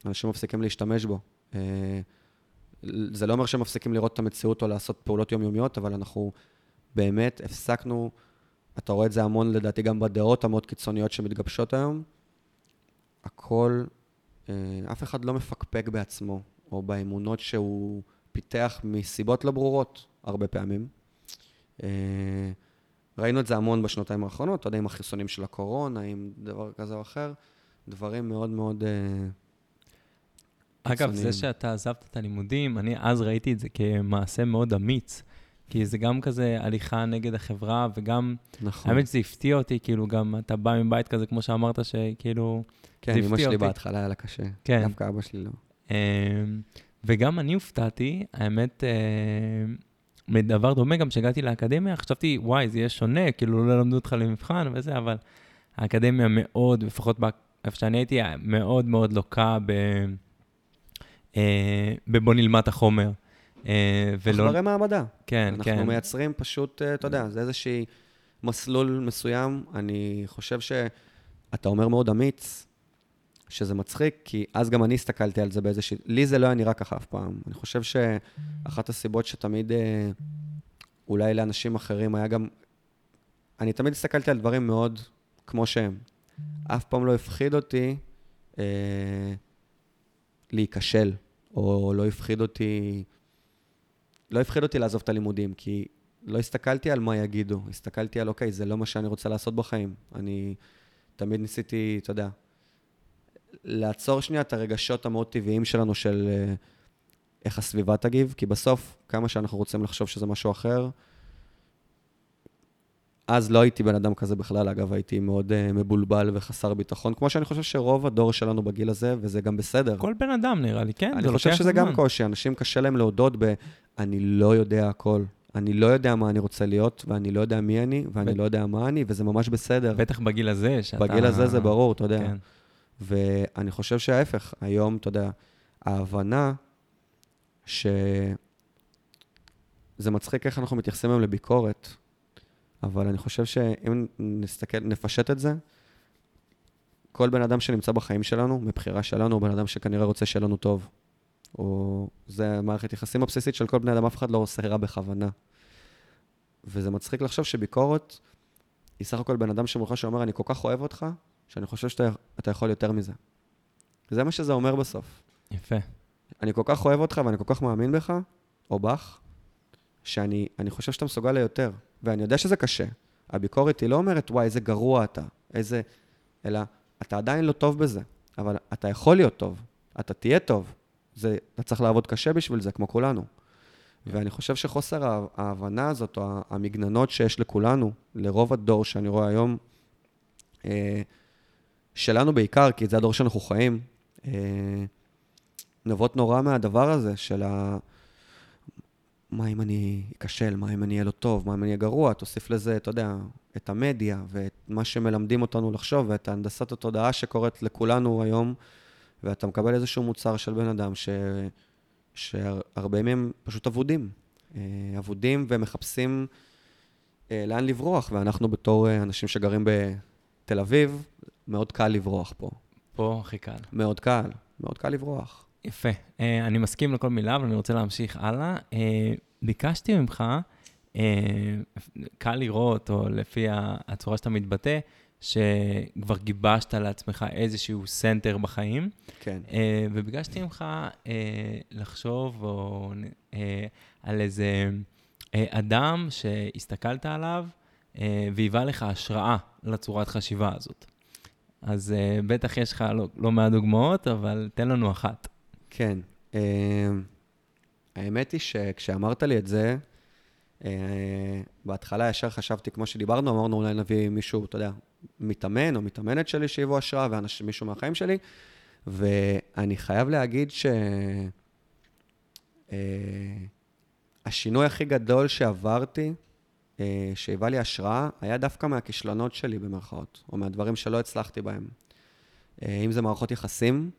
אנשים מפסיקים להשתמש בו. אה, זה לא אומר שהם מפסיקים לראות את המציאות או לעשות פעולות יומיומיות, אבל אנחנו באמת הפסקנו, אתה רואה את זה המון לדעתי גם בדעות המאוד קיצוניות שמתגבשות היום. הכל, אה, אף אחד לא מפקפק בעצמו, או באמונות שהוא פיתח מסיבות לא ברורות, הרבה פעמים. אה, ראינו את זה המון בשנתיים האחרונות, אתה יודע, עם החיסונים של הקורונה, עם דבר כזה או אחר, דברים מאוד מאוד... אה, אגב, זה קיצוניים. שאתה עזבת את הלימודים, אני אז ראיתי את זה כמעשה מאוד אמיץ, כי זה גם כזה הליכה נגד החברה, וגם, נכון. האמת שזה הפתיע אותי, כאילו, גם אתה בא מבית כזה, כמו שאמרת, שכאילו, כן, זה אמא הפתיע שלי אותי. בהתחלה היה לה קשה. כן. דווקא אבא שלי לא. אמ, וגם אני הופתעתי, האמת, אמ, מדבר דומה, גם כשהגעתי לאקדמיה, חשבתי, וואי, זה יהיה שונה, כאילו, לא למדו אותך למבחן וזה, אבל האקדמיה מאוד, לפחות איפה שאני הייתי, מאוד מאוד לוקה ב... אה, בבוא נלמד החומר. אה, ולא... מחברי מעבדה. כן, אנחנו כן. מייצרים פשוט, אה, אתה יודע, זה איזשהי מסלול מסוים. אני חושב שאתה אומר מאוד אמיץ, שזה מצחיק, כי אז גם אני הסתכלתי על זה באיזושהי... לי זה לא היה נראה ככה אף פעם. אני חושב שאחת הסיבות שתמיד, אה, אולי לאנשים אחרים היה גם... אני תמיד הסתכלתי על דברים מאוד כמו שהם. אף פעם לא הפחיד אותי אה, להיכשל, או לא הפחיד אותי... לא הפחיד אותי לעזוב את הלימודים, כי לא הסתכלתי על מה יגידו, הסתכלתי על, אוקיי, זה לא מה שאני רוצה לעשות בחיים. אני תמיד ניסיתי, אתה יודע, לעצור שנייה את הרגשות המאוד טבעיים שלנו של אה, איך הסביבה תגיב, כי בסוף, כמה שאנחנו רוצים לחשוב שזה משהו אחר, אז לא הייתי בן אדם כזה בכלל, אגב, הייתי מאוד uh, מבולבל וחסר ביטחון, כמו שאני חושב שרוב הדור שלנו בגיל הזה, וזה גם בסדר. כל בן אדם נראה לי, כן, אני חושב שזה גם. קושי, אנשים קשה להם להודות ב... אני לא יודע הכל. אני לא יודע מה אני רוצה להיות, ואני לא יודע מי אני, ואני ב- לא יודע מה אני, וזה ממש בסדר. בטח בגיל הזה, שאתה... בגיל הזה זה ברור, אתה יודע. כן. ואני חושב שההפך, היום, אתה יודע, ההבנה ש... זה מצחיק איך אנחנו מתייחסים היום לביקורת, אבל אני חושב שאם נסתכל, נפשט את זה, כל בן אדם שנמצא בחיים שלנו, מבחירה שלנו, הוא בן אדם שכנראה רוצה שיהיה לנו טוב. או זה מערכת יחסים הבסיסית של כל בני אדם, אף אחד לא עושה רע בכוונה. וזה מצחיק לחשוב שביקורת היא סך הכל בן אדם שמולך שאומר, אני כל כך אוהב אותך, שאני חושב שאתה יכול יותר מזה. זה מה שזה אומר בסוף. יפה. אני כל כך אוהב אותך ואני כל כך מאמין בך, או בך, שאני חושב שאתה מסוגל ליותר. ואני יודע שזה קשה. הביקורת היא לא אומרת, וואי, איזה גרוע אתה, איזה... אלא, אתה עדיין לא טוב בזה, אבל אתה יכול להיות טוב, אתה תהיה טוב. זה, אתה צריך לעבוד קשה בשביל זה, כמו כולנו. ואני חושב שחוסר ההבנה הזאת, או המגננות שיש לכולנו, לרוב הדור שאני רואה היום, אה, שלנו בעיקר, כי זה הדור שאנחנו חיים, אה, נובעות נורא מהדבר הזה של ה... מה אם אני אכשל, מה אם אני אהיה לא טוב, מה אם אני אהיה גרוע, תוסיף לזה, אתה יודע, את המדיה ואת מה שמלמדים אותנו לחשוב, ואת הנדסת התודעה שקורית לכולנו היום, ואתה מקבל איזשהו מוצר של בן אדם ש... שהרבה מהם פשוט אבודים. אה, אבודים ומחפשים אה, לאן לברוח, ואנחנו בתור אה, אנשים שגרים בתל אביב, מאוד קל לברוח פה. פה הכי קל. מאוד קל, מאוד קל לברוח. יפה. אני מסכים לכל מילה, אבל אני רוצה להמשיך הלאה. ביקשתי ממך, קל לראות, או לפי הצורה שאתה מתבטא, שכבר גיבשת לעצמך איזשהו center בחיים. כן. אה, וביקשתי ממך אה, לחשוב או, uh, על איזה uh, אדם שהסתכלת עליו uh, והיווה לך השראה לצורת חשיבה הזאת. אז uh, בטח יש לך לא, לא מעט דוגמאות, אבל תן לנו אחת. כן. Uh, האמת היא שכשאמרת לי את זה, uh, בהתחלה ישר חשבתי, כמו שדיברנו, אמרנו אולי נביא מישהו, אתה יודע, מתאמן או מתאמנת שלי שהיוו השראה, ומישהו מהחיים שלי, ואני חייב להגיד שהשינוי אה, הכי גדול שעברתי, שהיווה לי השראה, היה דווקא מהכישלונות שלי במרכאות, או מהדברים שלא הצלחתי בהם. אה, אם זה מערכות יחסים,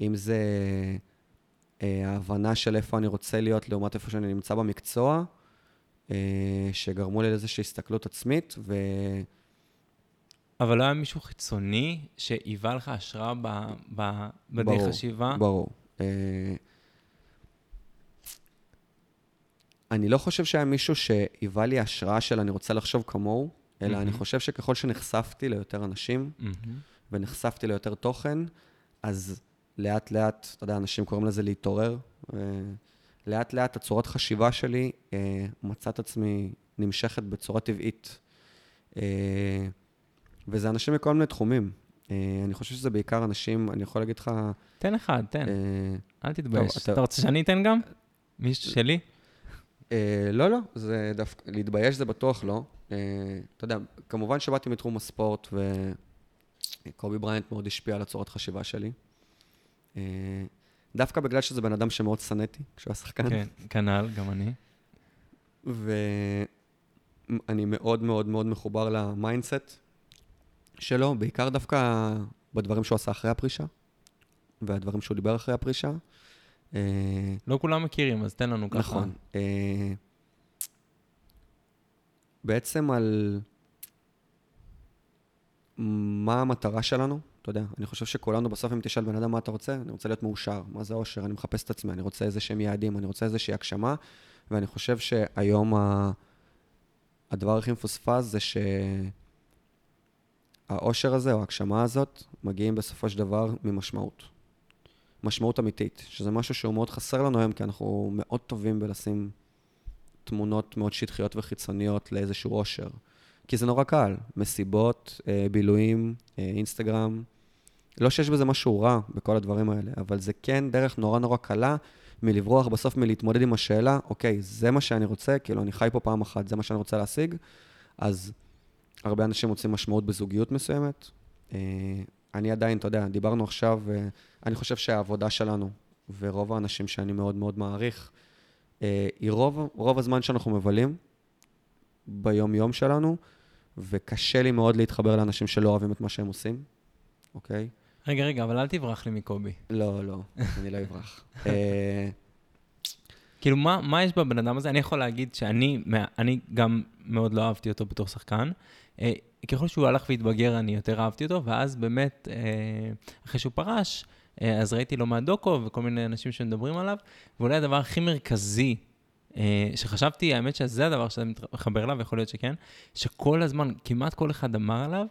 אם זה ההבנה של איפה אני רוצה להיות לעומת איפה שאני נמצא במקצוע, אה, שגרמו לי לאיזושהי הסתכלות עצמית, ו... אבל לא היה מישהו חיצוני שהיווה לך השראה ב, ב, בדרך חשיבה? ברור. אה, אני לא חושב שהיה מישהו שהיווה לי השראה של אני רוצה לחשוב כמוהו, אלא mm-hmm. אני חושב שככל שנחשפתי ליותר אנשים, mm-hmm. ונחשפתי ליותר תוכן, אז לאט לאט, אתה יודע, אנשים קוראים לזה להתעורר. לאט לאט הצורת חשיבה שלי אה, מצאת עצמי נמשכת בצורה טבעית. אה, וזה אנשים מכל מיני תחומים. אה, אני חושב שזה בעיקר אנשים, אני יכול להגיד לך... תן אחד, תן. אה, אל תתבייש. טוב, אתה... אתה רוצה שאני אתן גם? מישהו שלי? אה, לא, לא, זה דווקא, להתבייש זה בטוח לא. אה, אתה יודע, כמובן שבאתי מתחום הספורט, וקובי בריינט מאוד השפיע על הצורת חשיבה שלי. אה, דווקא בגלל שזה בן אדם שמאוד שנאתי כשהוא היה שחקן. כן, כנ"ל, גם אני. ואני מאוד מאוד מאוד מחובר ל mindset שלו, בעיקר דווקא בדברים שהוא עשה אחרי הפרישה, והדברים שהוא דיבר אחרי הפרישה. אה, לא כולם מכירים, אז תן לנו ככה. נכון. אה, בעצם על מה המטרה שלנו, אתה יודע, אני חושב שכולנו בסוף, אם תשאל בן אדם מה אתה רוצה, אני רוצה להיות מאושר. מה זה אושר? אני מחפש את עצמי, אני רוצה איזה שהם יעדים, אני רוצה איזושהי הגשמה, ואני חושב שהיום ה... הדבר הכי מפוספס זה שהאושר הזה, או ההגשמה הזאת, מגיעים בסופו של דבר ממשמעות. משמעות אמיתית, שזה משהו שהוא מאוד חסר לנו היום, כי אנחנו מאוד טובים בלשים תמונות מאוד שטחיות וחיצוניות לאיזשהו אושר. כי זה נורא קל, מסיבות, אה, בילויים, אה, אינסטגרם, לא שיש בזה משהו רע בכל הדברים האלה, אבל זה כן דרך נורא נורא קלה מלברוח בסוף מלהתמודד עם השאלה, אוקיי, זה מה שאני רוצה, כאילו, אני חי פה פעם אחת, זה מה שאני רוצה להשיג, אז הרבה אנשים מוצאים משמעות בזוגיות מסוימת. אה, אני עדיין, אתה יודע, דיברנו עכשיו, אה, אני חושב שהעבודה שלנו, ורוב האנשים שאני מאוד מאוד מעריך, אה, היא רוב, רוב הזמן שאנחנו מבלים ביום-יום שלנו, וקשה לי מאוד להתחבר לאנשים שלא אוהבים את מה שהם עושים, אוקיי? רגע, רגע, אבל אל תברח לי מקובי. לא, לא, אני לא אברח. [LAUGHS] אה, כאילו, מה, מה יש בבן אדם הזה? אני יכול להגיד שאני אני גם מאוד לא אהבתי אותו בתור שחקן. אה, ככל שהוא הלך והתבגר, אני יותר אהבתי אותו, ואז באמת, אה, אחרי שהוא פרש, אה, אז ראיתי לו מהדוקו וכל מיני אנשים שמדברים עליו, ואולי הדבר הכי מרכזי, שחשבתי, האמת שזה הדבר שאתה מתחבר אליו, יכול להיות שכן, שכל הזמן, כמעט כל אחד אמר עליו,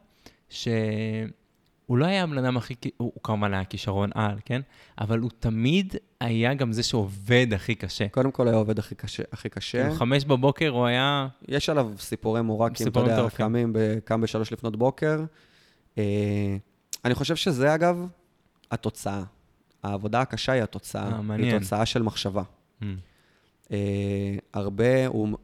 שהוא לא היה הבן אדם הכי, הוא, הוא כמובן היה כישרון על, כן? אבל הוא תמיד היה גם זה שעובד הכי קשה. קודם כל היה עובד הכי קשה. הכי קשה. כאילו, חמש בבוקר הוא היה... יש עליו סיפורי מורקים, אתה יודע. קמים ב- קם בשלוש לפנות בוקר. אה, אני חושב שזה, אגב, התוצאה. העבודה הקשה היא התוצאה. אה, היא מעניין. תוצאה של מחשבה. Mm. אה, הרבה, הוא,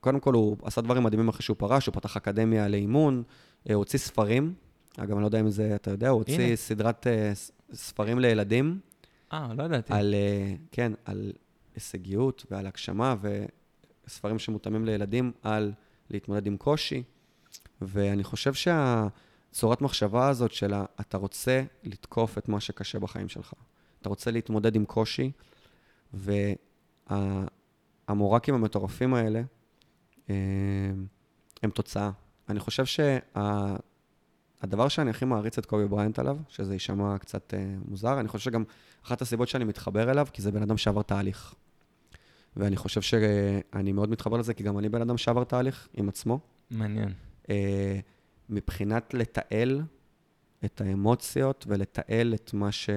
קודם כל הוא עשה דברים מדהימים אחרי שהוא פרש, הוא פתח אקדמיה לאימון, אה, הוא הוציא ספרים. אגב, אני לא יודע אם זה, אתה יודע, הוא הוציא הנה. סדרת ס- ספרים לילדים. אה, לא ידעתי. על, אה, כן, על הישגיות ועל הגשמה, וספרים שמותאמים לילדים על להתמודד עם קושי. ואני חושב שהצורת מחשבה הזאת של אתה רוצה לתקוף את מה שקשה בחיים שלך. אתה רוצה להתמודד עם קושי, והמורקים המטורפים האלה אה, הם תוצאה. אני חושב שהדבר שאני הכי מעריץ את קובי בריינט עליו, שזה יישמע קצת אה, מוזר, אני חושב שגם אחת הסיבות שאני מתחבר אליו, כי זה בן אדם שעבר תהליך. ואני חושב שאני מאוד מתחבר לזה, כי גם אני בן אדם שעבר תהליך עם עצמו. מעניין. אה, מבחינת לתעל את האמוציות ולתעל את מה ש...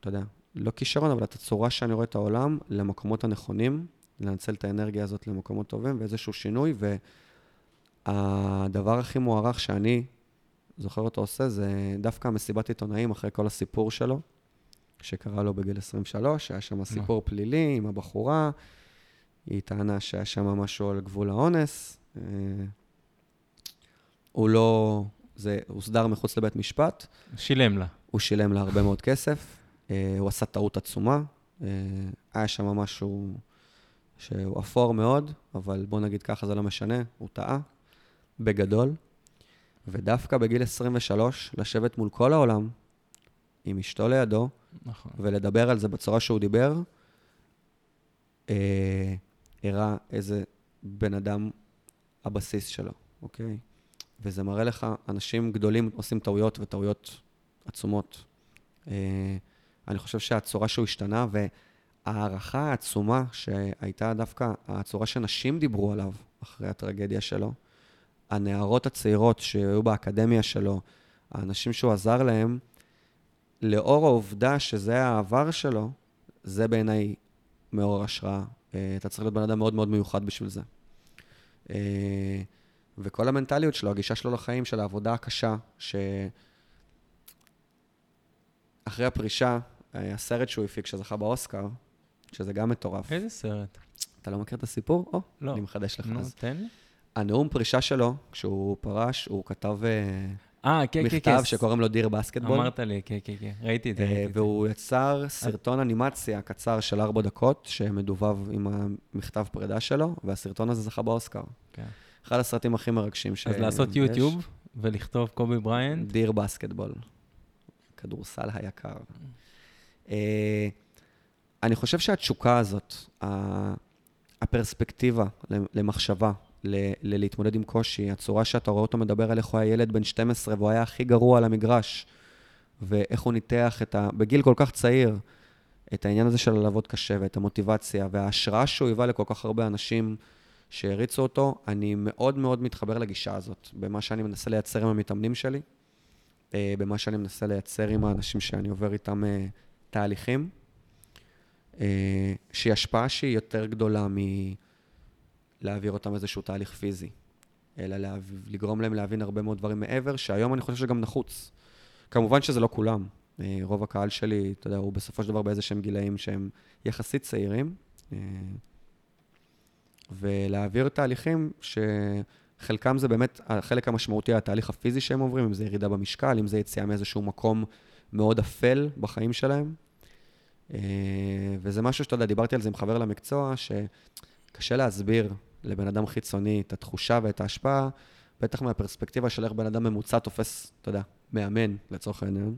אתה יודע, לא כישרון, אבל את הצורה שאני רואה את העולם למקומות הנכונים, לנצל את האנרגיה הזאת למקומות טובים ואיזשהו שינוי. והדבר הכי מוערך שאני זוכר אותו עושה, זה דווקא המסיבת עיתונאים אחרי כל הסיפור שלו, שקרה לו בגיל 23, היה שם סיפור פלילי עם הבחורה, היא טענה שהיה שם משהו על גבול האונס. אה, הוא לא, זה הוסדר מחוץ לבית משפט, שילם לה. הוא שילם לה הרבה מאוד כסף, אה, הוא עשה טעות עצומה, אה, היה שם משהו שהוא אפור מאוד, אבל בוא נגיד ככה, זה לא משנה, הוא טעה, בגדול. ודווקא בגיל 23, לשבת מול כל העולם, עם אשתו לידו, נכון. ולדבר על זה בצורה שהוא דיבר, אה, הראה איזה בן אדם הבסיס שלו, אוקיי? וזה מראה לך, אנשים גדולים עושים טעויות וטעויות עצומות. אה, אני חושב שהצורה שהוא השתנה, וההערכה העצומה שהייתה דווקא הצורה שנשים דיברו עליו אחרי הטרגדיה שלו, הנערות הצעירות שהיו באקדמיה שלו, האנשים שהוא עזר להם, לאור העובדה שזה העבר שלו, זה בעיניי מעורר השראה. אה, אתה צריך להיות בן אדם מאוד מאוד מיוחד בשביל זה. אה, וכל המנטליות שלו, הגישה שלו לחיים, של העבודה הקשה, שאחרי הפרישה, אה, הסרט שהוא הפיק שזכה באוסקר, שזה גם מטורף. איזה סרט? אתה לא מכיר את הסיפור? או, לא. אני מחדש לך נו, אז. תן לי. הנאום פרישה שלו, כשהוא פרש, הוא כתב אה, כן, כן, כן. מכתב שקוראים לו דיר בסקטבול. אמרת לי, כן, כן, כן. ראיתי את זה. אה, ראיתי את זה. והוא יצר סרטון אנימציה קצר של ארבע דקות, שמדובב עם המכתב פרידה שלו, והסרטון הזה זכה באוסקר. כן. אחד הסרטים הכי מרגשים ש... אז לעשות. יוטיוב ולכתוב קובי בריינט. דיר בסקטבול. כדורסל היקר. אה, אני חושב שהתשוקה הזאת, הפרספקטיבה למחשבה, ל- ללהתמודד עם קושי, הצורה שאתה רואה אותו מדבר על איך הוא היה ילד בן 12 והוא היה הכי גרוע על המגרש, ואיך הוא ניתח את ה... בגיל כל כך צעיר, את העניין הזה של לעבוד קשה ואת המוטיבציה וההשראה שהוא היווה לכל כך הרבה אנשים שהריצו אותו, אני מאוד מאוד מתחבר לגישה הזאת, במה שאני מנסה לייצר עם המתאמנים שלי, אה, במה שאני מנסה לייצר עם האנשים שאני עובר איתם אה, תהליכים, אה, שהיא השפעה שהיא יותר גדולה מלהעביר אותם איזשהו תהליך פיזי, אלא להב... לגרום להם להבין הרבה מאוד דברים מעבר, שהיום אני חושב שגם נחוץ. כמובן שזה לא כולם. אה, רוב הקהל שלי, אתה יודע, הוא בסופו של דבר באיזה שהם גילאים שהם יחסית צעירים, אה, ולהעביר תהליכים שחלקם זה באמת, החלק המשמעותי, התהליך הפיזי שהם עוברים, אם זה ירידה במשקל, אם זה יציאה מאיזשהו מקום מאוד אפל בחיים שלהם. אה, וזה משהו שאתה יודע, דיברתי על זה עם חבר למקצוע, שקשה להסביר לבן אדם חיצוני את התחושה ואת ההשפעה, בטח מהפרספקטיבה של איך בן אדם ממוצע תופס, אתה יודע, מאמן, לצורך העניין.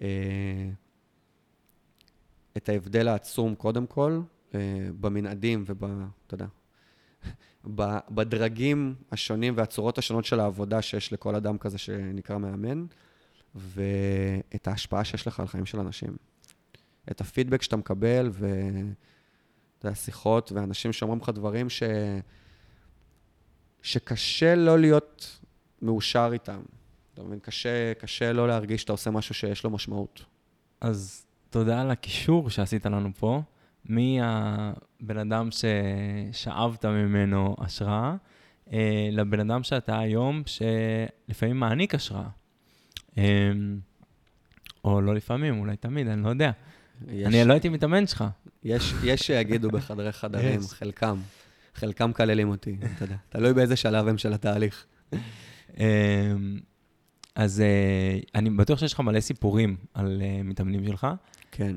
אה, את ההבדל העצום, קודם כל, אה, במנעדים וב... אתה יודע, [LAUGHS] בדרגים השונים והצורות השונות של העבודה שיש לכל אדם כזה שנקרא מאמן, ואת ההשפעה שיש לך על חיים של אנשים. את הפידבק שאתה מקבל, ואתה יודע, שיחות, ואנשים שאומרים לך דברים ש... שקשה לא להיות מאושר איתם. אתה מבין? קשה, קשה לא להרגיש שאתה עושה משהו שיש לו משמעות. אז תודה על הקישור שעשית לנו פה, מהבן אדם ששאבת ממנו השראה, אה, לבן אדם שאתה היום, שלפעמים מעניק השראה. אה, או לא לפעמים, אולי תמיד, אני לא יודע. יש, אני לא הייתי מתאמן שלך. יש, יש שיגידו בחדרי חדרים, יש. חלקם. חלקם מקללים אותי, אתה יודע. תלוי באיזה שלב הם של התהליך. אה, אז אה, אני בטוח שיש לך מלא סיפורים על אה, מתאמנים שלך. כן.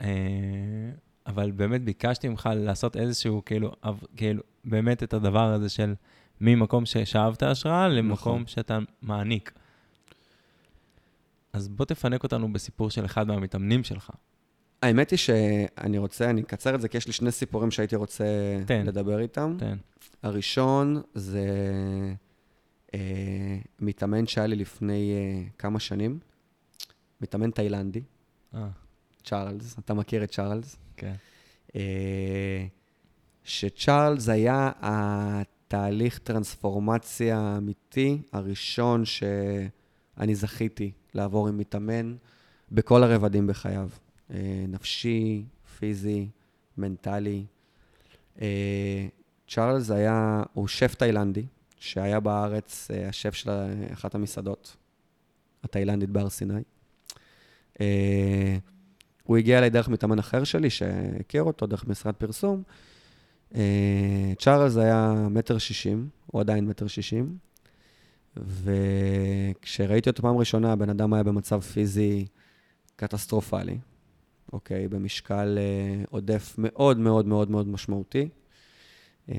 אה, אבל באמת ביקשתי ממך לעשות איזשהו, כאילו, כאילו, באמת את הדבר הזה של ממקום ששאבת השראה למקום נכון. שאתה מעניק. אז בוא תפנק אותנו בסיפור של אחד מהמתאמנים שלך. האמת היא שאני רוצה, אני אקצר את זה, כי יש לי שני סיפורים שהייתי רוצה תן. לדבר איתם. תן. הראשון זה אה, מתאמן שהיה לי לפני אה, כמה שנים, מתאמן תאילנדי, אה, צ'ארלס, אתה מכיר את צ'ארלס? כן. אה, שצ'ארלס היה התהליך טרנספורמציה האמיתי הראשון שאני זכיתי לעבור עם מתאמן בכל הרבדים בחייו. אה, נפשי, פיזי, מנטלי. אה, צ'ארלס היה, הוא שף תאילנדי, שהיה בארץ אה, השף של אחת המסעדות התאילנדית בהר סיני. הוא הגיע אליי דרך מתאמן אחר שלי, שהכיר אותו דרך משרד פרסום. צ'ארלס היה מטר שישים, הוא עדיין מטר שישים, וכשראיתי אותו פעם ראשונה, הבן אדם היה במצב פיזי קטסטרופלי, אוקיי? במשקל אה, עודף מאוד מאוד מאוד מאוד משמעותי. אה,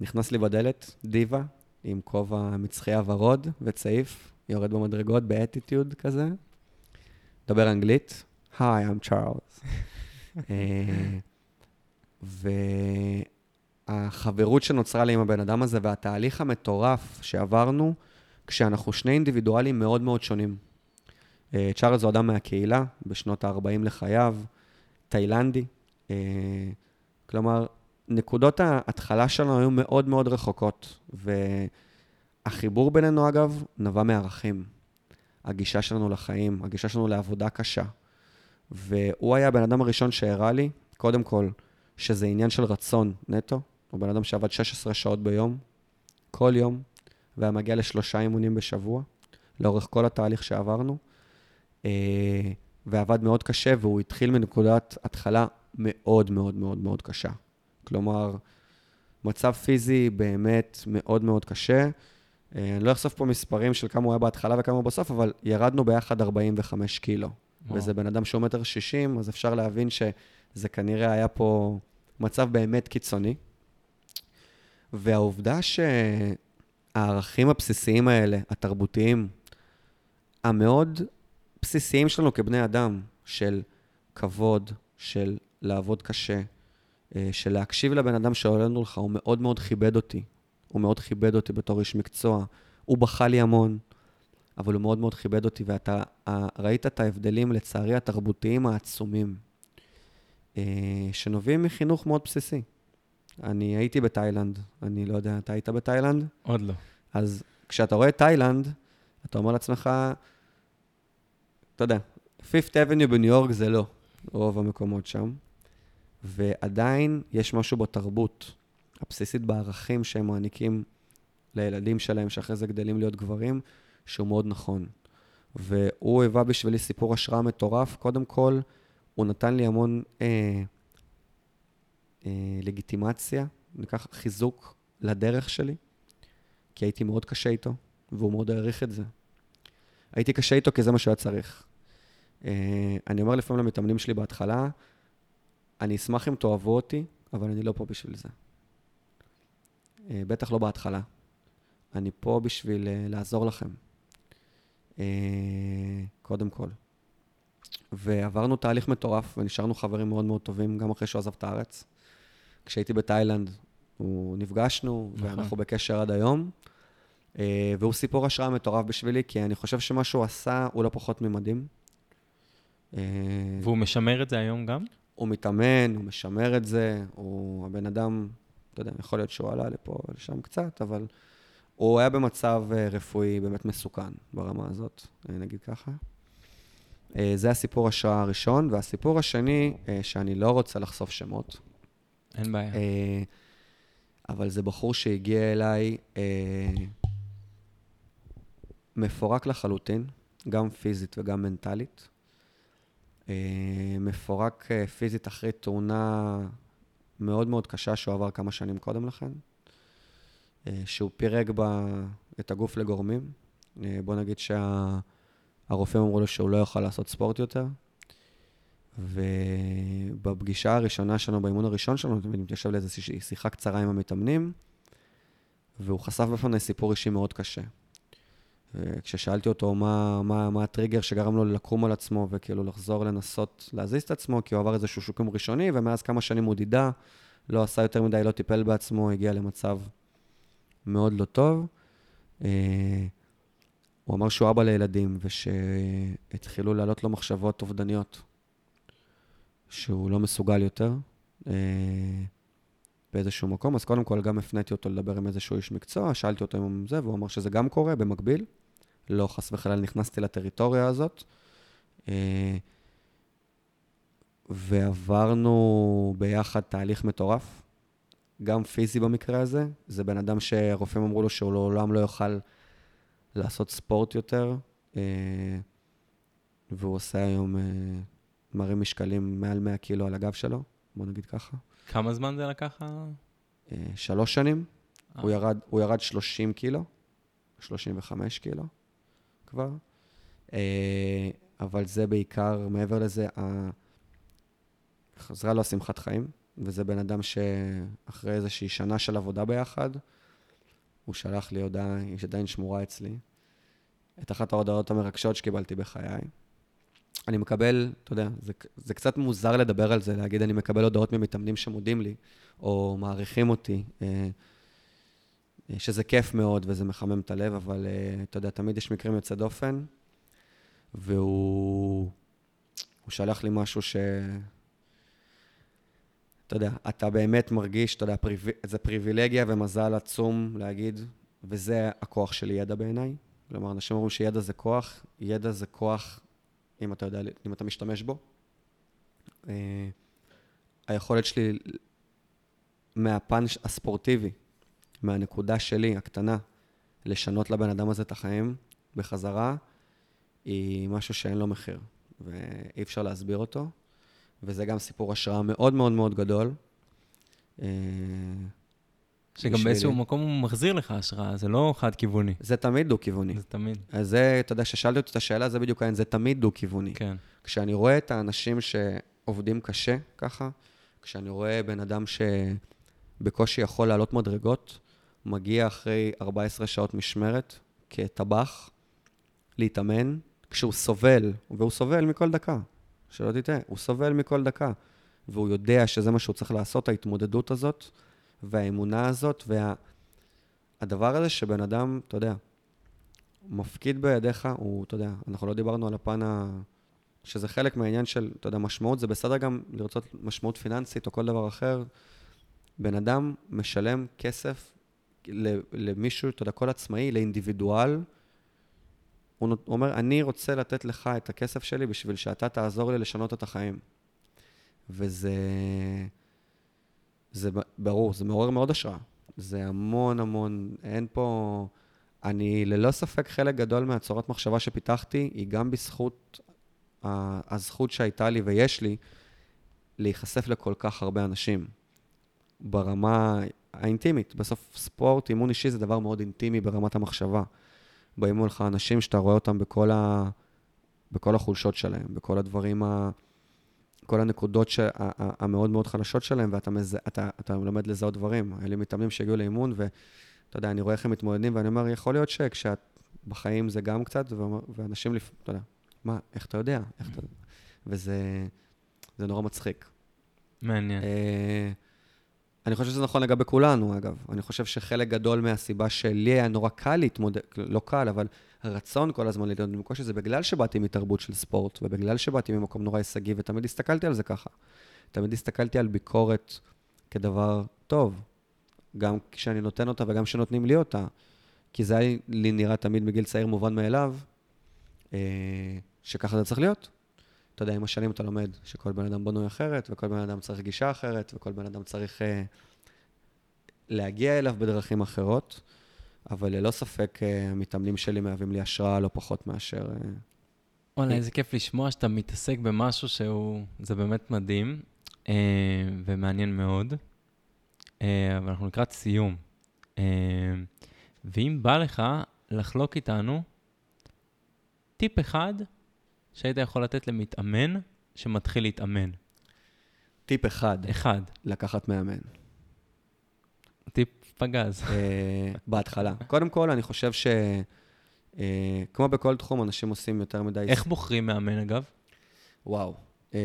נכנס לי בדלת, דיווה, עם כובע מצחייה ורוד וצעיף, יורד במדרגות באטיטיוד כזה. מדבר אנגלית, היי, I'm Charles. [LAUGHS] אה, והחברות שנוצרה לי עם הבן אדם הזה והתהליך המטורף שעברנו, כשאנחנו שני אינדיבידואלים מאוד מאוד שונים. אה, צ'ארלס הוא אדם מהקהילה, בשנות ה-40 לחייו, תאילנדי. אה, כלומר, נקודות ההתחלה שלנו היו מאוד מאוד רחוקות, והחיבור בינינו, אגב, נבע מערכים. הגישה שלנו לחיים, הגישה שלנו לעבודה קשה. והוא היה הבן אדם הראשון שהראה לי, קודם כל, שזה עניין של רצון נטו. הוא בן אדם שעבד 16 שעות ביום, כל יום, והיה מגיע לשלושה אימונים בשבוע, לאורך כל התהליך שעברנו. אה, ועבד מאוד קשה, והוא התחיל מנקודת התחלה מאוד מאוד מאוד מאוד קשה. כלומר, מצב פיזי באמת מאוד מאוד קשה. אה, אני לא אחשוף פה מספרים של כמה הוא היה בהתחלה וכמה הוא בסוף, אבל ירדנו ביחד 45 קילו. וואו. וזה בן אדם שהוא מטר 60, אז אפשר להבין שזה כנראה היה פה מצב באמת קיצוני. והעובדה שהערכים הבסיסיים האלה, התרבותיים, המאוד בסיסיים שלנו כבני אדם, של כבוד, של לעבוד קשה, אה, של להקשיב לבן אדם שעולה לנו לך, הוא מאוד מאוד כיבד אותי. הוא מאוד כיבד אותי בתור איש מקצוע. הוא בכה לי המון, אבל הוא מאוד מאוד כיבד אותי, ואתה אה, ראית את ההבדלים, לצערי, התרבותיים העצומים, אה, שנובעים מחינוך מאוד בסיסי. אני הייתי בתאילנד, אני לא יודע, אתה היית בתאילנד? עוד לא. אז כשאתה רואה תאילנד, אתה אומר לעצמך, אתה יודע, פיפט אבניו בניו יורק זה לא, רוב המקומות שם, ועדיין יש משהו בתרבות הבסיסית בערכים שהם מעניקים לילדים שלהם, שאחרי זה גדלים להיות גברים, שהוא מאוד נכון. והוא היווה בשבילי סיפור השראה מטורף. קודם כל, הוא נתן לי המון אה, אה, לגיטימציה, ניקח חיזוק לדרך שלי, כי הייתי מאוד קשה איתו, והוא מאוד העריך את זה. הייתי קשה איתו כי זה מה שהוא היה צריך. אה, אני אומר לפעמים למתאמנים שלי בהתחלה, אני אשמח אם תאהבו אותי, אבל אני לא פה בשביל זה. אה, בטח לא בהתחלה. אני פה בשביל אה, לעזור לכם. קודם כל. ועברנו תהליך מטורף, ונשארנו חברים מאוד מאוד טובים, גם אחרי שהוא עזב את הארץ. כשהייתי בתאילנד, הוא נפגשנו, נכון. ואנחנו בקשר עד היום. והוא סיפור השראה מטורף בשבילי, כי אני חושב שמה שהוא עשה הוא לא פחות ממדהים. אה, והוא משמר את זה היום גם? הוא מתאמן, הוא משמר את זה, הוא הבן אדם, אתה יודע, יכול להיות שהוא עלה לפה ולשם קצת, אבל הוא היה במצב אה, רפואי באמת מסוכן ברמה הזאת, אה, נגיד ככה. זה הסיפור השראה הראשון, והסיפור השני, שאני לא רוצה לחשוף שמות, אין בעיה. אבל זה בחור שהגיע אליי מפורק לחלוטין, גם פיזית וגם מנטלית. אה, מפורק אה, פיזית אחרי תאונה מאוד מאוד קשה שהוא עבר כמה שנים קודם לכן, אה, שהוא פירק בה את הגוף לגורמים. בוא נגיד שהרופאים אמרו לו שהוא לא יוכל לעשות ספורט יותר. ובפגישה הראשונה שלנו, באימון הראשון שלנו, אני מתיישב לאיזושהי שיחה קצרה עם המתאמנים, והוא חשף בפני סיפור אישי מאוד קשה. וכששאלתי אותו מה, מה, מה הטריגר שגרם לו לקום על עצמו וכאילו לחזור לנסות להזיז את עצמו, כי הוא עבר איזשהו שוקם ראשוני, ומאז כמה שנים הוא דידה, לא עשה יותר מדי, לא טיפל בעצמו, הגיע למצב מאוד לא טוב. אה, הוא אמר שהוא אבא לילדים, ושהתחילו לעלות לו מחשבות אובדניות, שהוא לא מסוגל יותר אה, באיזשהו מקום. אז קודם כל גם הפניתי אותו לדבר עם איזשהו איש מקצוע, שאלתי אותו אם זה, והוא אמר שזה גם קורה במקביל. לא חס וחלילה נכנסתי לטריטוריה הזאת. אה, ועברנו ביחד תהליך מטורף, גם פיזי במקרה הזה. זה בן אדם שהרופאים אמרו לו שהוא לעולם לא יוכל לעשות ספורט יותר, אה, והוא עושה היום, אה, מרים משקלים מעל 100 קילו על הגב שלו, בוא נגיד ככה. כמה זמן זה לקח? שלוש שנים, אה. הוא ירד, הוא ירד 30 קילו, 35 קילו כבר, אה, אבל זה בעיקר, מעבר לזה, חזרה לו השמחת חיים, וזה בן אדם שאחרי איזושהי שנה של עבודה ביחד, הוא שלח לי הודעה, היא עדיין שמורה אצלי, את אחת ההודעות המרגשות שקיבלתי בחיי. אני מקבל, אתה יודע, זה, זה קצת מוזר לדבר על זה, להגיד אני מקבל הודעות ממתאמנים שמודים לי, או מעריכים אותי, אה, שזה כיף מאוד וזה מחמם את הלב, אבל אה, אתה יודע, תמיד יש מקרים יוצא דופן, והוא הוא שלח לי משהו ש... אתה יודע, אתה באמת מרגיש, אתה יודע, פריב... זה פריבילגיה ומזל עצום להגיד, וזה הכוח של ידע בעיניי. כלומר, אנשים אומרים שידע זה כוח, ידע זה כוח אם אתה יודע, אם אתה משתמש בו. אה, היכולת שלי מהפן הספורטיבי, מהנקודה שלי, הקטנה, לשנות לבן אדם הזה את החיים בחזרה, היא משהו שאין לו מחיר, ואי אפשר להסביר אותו. וזה גם סיפור השראה מאוד מאוד מאוד גדול. אה, שגם בשבילי. באיזשהו מקום הוא מחזיר לך השראה, זה לא חד-כיווני. זה תמיד דו-כיווני. זה תמיד. אז זה, אתה יודע, כששאלתי אותי את השאלה, זה בדיוק העניין, זה תמיד דו-כיווני. כן. כשאני רואה את האנשים שעובדים קשה ככה, כשאני רואה בן אדם שבקושי יכול לעלות מדרגות, מגיע אחרי 14 שעות משמרת כטבח, להתאמן, כשהוא סובל, והוא סובל מכל דקה, שלא תטעה, הוא סובל מכל דקה, והוא יודע שזה מה שהוא צריך לעשות, ההתמודדות הזאת, והאמונה הזאת, והדבר הזה שבן אדם, אתה יודע, מפקיד בידיך, הוא, אתה יודע, אנחנו לא דיברנו על הפן ה... שזה חלק מהעניין של, אתה יודע, משמעות, זה בסדר גם לרצות משמעות פיננסית או כל דבר אחר. בן אדם משלם כסף למישהו, אתה יודע, כל עצמאי, לאינדיבידואל. הוא אומר, אני רוצה לתת לך את הכסף שלי בשביל שאתה תעזור לי לשנות את החיים. וזה... זה ברור, זה מעורר מאוד השראה. זה המון המון, אין פה... אני ללא ספק חלק גדול מהצורת מחשבה שפיתחתי, היא גם בזכות הזכות שהייתה לי ויש לי להיחשף לכל כך הרבה אנשים ברמה האינטימית. בסוף ספורט, אימון אישי זה דבר מאוד אינטימי ברמת המחשבה. באים מולך אנשים שאתה רואה אותם בכל, ה... בכל החולשות שלהם, בכל הדברים, ה... כל הנקודות ש... ה- ה- המאוד מאוד חלשות שלהם, ואתה מז... אתה, אתה לומד לזהות דברים. לי מתאמנים שהגיעו לאימון, ואתה יודע, אני רואה איך הם מתמודדים, ואני אומר, יכול להיות שכשאת בחיים זה גם קצת, ואומר- ואנשים, לפ... אתה יודע, מה, איך אתה יודע? איך אתה... וזה זה נורא מצחיק. מעניין. אה, אני חושב שזה נכון לגבי כולנו, אגב. אני חושב שחלק גדול מהסיבה שלי היה נורא קל להתמודד, לא קל, אבל הרצון כל הזמן להתמודד עם קושי, זה בגלל שבאתי מתרבות של ספורט, ובגלל שבאתי ממקום נורא הישגי, ותמיד הסתכלתי על זה ככה. תמיד הסתכלתי על ביקורת כדבר טוב, גם כשאני נותן אותה וגם כשנותנים לי אותה. כי זה היה לי נראה תמיד מגיל צעיר מובן מאליו, אה, שככה זה צריך להיות. אתה יודע, עם השנים אתה לומד שכל בן אדם בנוי אחרת, וכל בן אדם צריך גישה אחרת, וכל בן אדם צריך אה, להגיע אליו בדרכים אחרות, אבל ללא ספק אה, המתאמנים שלי מהווים לי השראה לא פחות מאשר... אה, וואלה, איזה כיף לשמוע שאתה מתעסק במשהו שהוא, זה באמת מדהים אה, ומעניין מאוד. אה, אבל אנחנו לקראת סיום. אה, ואם בא לך לחלוק איתנו טיפ אחד שהיית יכול לתת למתאמן שמתחיל להתאמן. טיפ אחד, אחד. לקחת מאמן. טיפ פגז. אה, בהתחלה. קודם כל, אני חושב ש... אה, כמו בכל תחום, אנשים עושים יותר מדי... איך בוחרים מאמן, אגב? וואו. אה,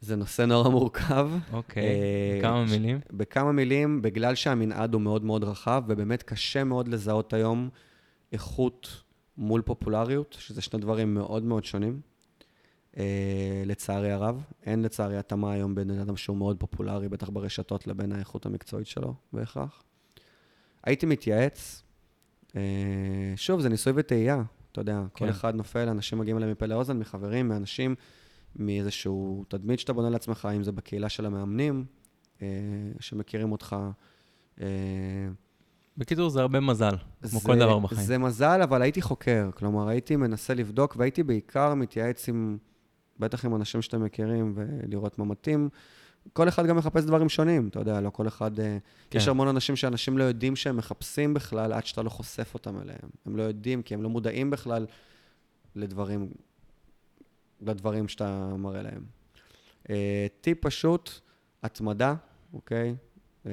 זה נושא נורא מורכב. אוקיי, אה, כמה ש- מילים? בכמה מילים, בגלל שהמנעד הוא מאוד מאוד רחב, ובאמת קשה מאוד לזהות היום איכות מול פופולריות, שזה שני דברים מאוד מאוד שונים. אה, לצערי הרב, אין לצערי התאמה היום בין אדם שהוא מאוד פופולרי, בטח ברשתות, לבין האיכות המקצועית שלו בהכרח. הייתי מתייעץ, אה, שוב, זה ניסוי וטעייה, אתה יודע, כל כן. אחד נופל, אנשים מגיעים אליהם מפה לאוזן, מחברים, מאנשים, מאיזשהו תדמית שאתה בונה לעצמך, אם זה בקהילה של המאמנים, אה, שמכירים אותך. אה, בקיצור, זה הרבה מזל, כמו זה- כל דבר בחיים. זה מזל, אבל הייתי חוקר. כלומר, הייתי מנסה לבדוק, והייתי בעיקר מתייעץ עם, בטח עם אנשים שאתם מכירים, ולראות מה מתאים. כל אחד גם מחפש דברים שונים, אתה יודע, לא כל אחד... אה, כן. יש המון אנשים שאנשים לא יודעים שהם מחפשים בכלל עד שאתה לא חושף אותם אליהם. הם לא יודעים, כי הם לא מודעים בכלל לדברים, לדברים שאתה מראה להם. אה, טיפ פשוט, התמדה, אוקיי? אה,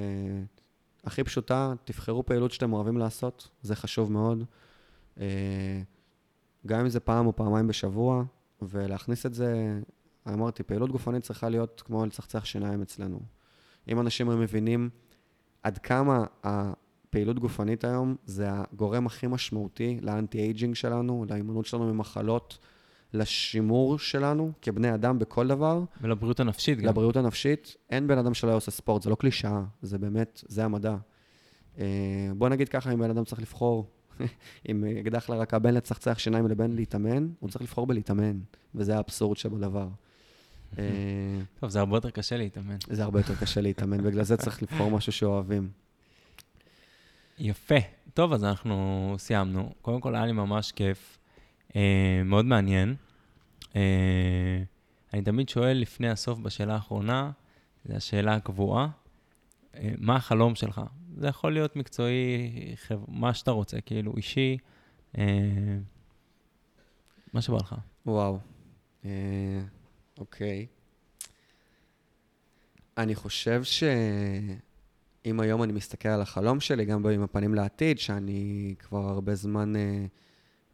הכי פשוטה, תבחרו פעילות שאתם אוהבים לעשות, זה חשוב מאוד. אה, גם אם זה פעם או פעמיים בשבוע, ולהכניס את זה, אמרתי, פעילות גופנית צריכה להיות כמו לצחצח שיניים אצלנו. אם אנשים מבינים עד כמה הפעילות גופנית היום זה הגורם הכי משמעותי לאנטי-אייג'ינג שלנו, להימנעות שלנו ממחלות, לשימור שלנו כבני אדם בכל דבר, ולבריאות הנפשית גם. לבריאות הנפשית, אין בן אדם שלא עושה ספורט, זה לא קלישאה, זה באמת, זה המדע. אה, בוא נגיד ככה, אם בן אדם צריך לבחור, [LAUGHS] עם אקדח לרקה בין לצחצח שיניים לבין להתאמן, הוא צריך לבחור בלהתאמן, וזה האבסורד שבדבר. אה, טוב, זה הרבה יותר קשה להתאמן. זה הרבה יותר קשה להתאמן, בגלל זה צריך לבחור משהו שאוהבים. יפה. טוב, אז אנחנו סיימנו. קודם כל, היה לי ממש כיף. אה, מאוד מעניין. אה, אני תמיד שואל לפני הסוף בשאלה האחרונה, זו השאלה הקבועה, אה, מה החלום שלך? זה יכול להיות מקצועי, חב... מה שאתה רוצה, כאילו אישי, אה, מה שבא לך. וואו. אה, אוקיי. אני חושב שאם היום אני מסתכל על החלום שלי, גם עם הפנים לעתיד, שאני כבר הרבה זמן אה,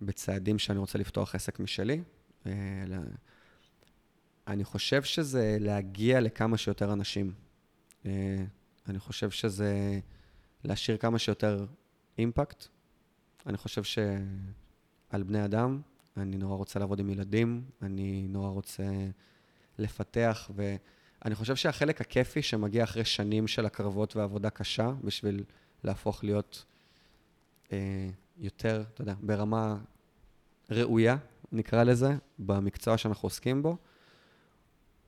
בצעדים שאני רוצה לפתוח עסק משלי, אה, אני חושב שזה להגיע לכמה שיותר אנשים. אה, אני חושב שזה להשאיר כמה שיותר אימפקט. אני חושב שעל בני אדם, אני נורא רוצה לעבוד עם ילדים, אני נורא רוצה לפתח, ואני חושב שהחלק הכיפי שמגיע אחרי שנים של הקרבות ועבודה קשה, בשביל להפוך להיות אה, יותר, אתה יודע, ברמה ראויה, נקרא לזה, במקצוע שאנחנו עוסקים בו,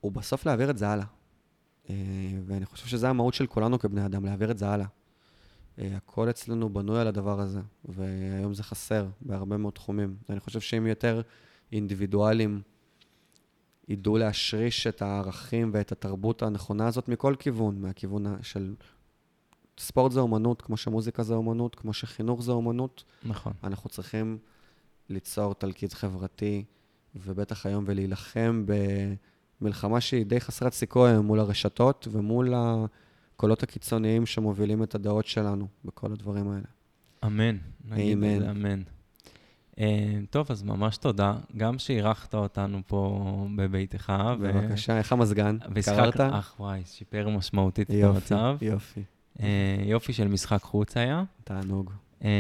הוא בסוף להעביר את זה הלאה. אה, ואני חושב שזה המהות של כולנו כבני אדם, להעביר את זה הלאה. אה, הכל אצלנו בנוי על הדבר הזה, והיום זה חסר בהרבה מאוד תחומים. אני חושב שאם יותר אינדיבידואלים ידעו להשריש את הערכים ואת התרבות הנכונה הזאת מכל כיוון, מהכיוון של ספורט זה אומנות, כמו שמוזיקה זה אומנות, כמו שחינוך זה אומנות, נכון. אנחנו צריכים ליצור תלכיד חברתי, ובטח היום ולהילחם במלחמה שהיא די חסרת סיכוי מול הרשתות ומול הקולות הקיצוניים שמובילים את הדעות שלנו בכל הדברים האלה. אמן. נגיד אמן. את אמן. אה, טוב, אז ממש תודה. גם שאירחת אותנו פה בביתך. ו- בבקשה, איך המזגן? קררת? אך וואי, שיפר משמעותית את יופי, המצב. יופי. אה, יופי של משחק חוץ היה. תענוג. אה,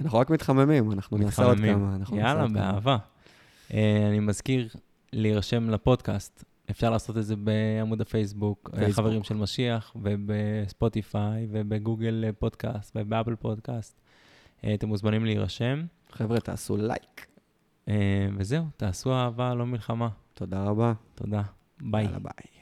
אנחנו רק מתחממים, אנחנו נעשה עוד. כמה. יאללה. באהבה. אה, אני מזכיר להירשם לפודקאסט. אפשר לעשות את זה בעמוד הפייסבוק, אה, פייסבוק. חברים של משיח, ובספוטיפיי, ובגוגל אה, פודקאסט, ובאפל פודקאסט. אה, אתם מוזמנים להירשם. חבר'ה, תעשו לייק. אה, וזהו, תעשו אהבה, לא מלחמה. תודה רבה. תודה. ביי. יאללה, ביי.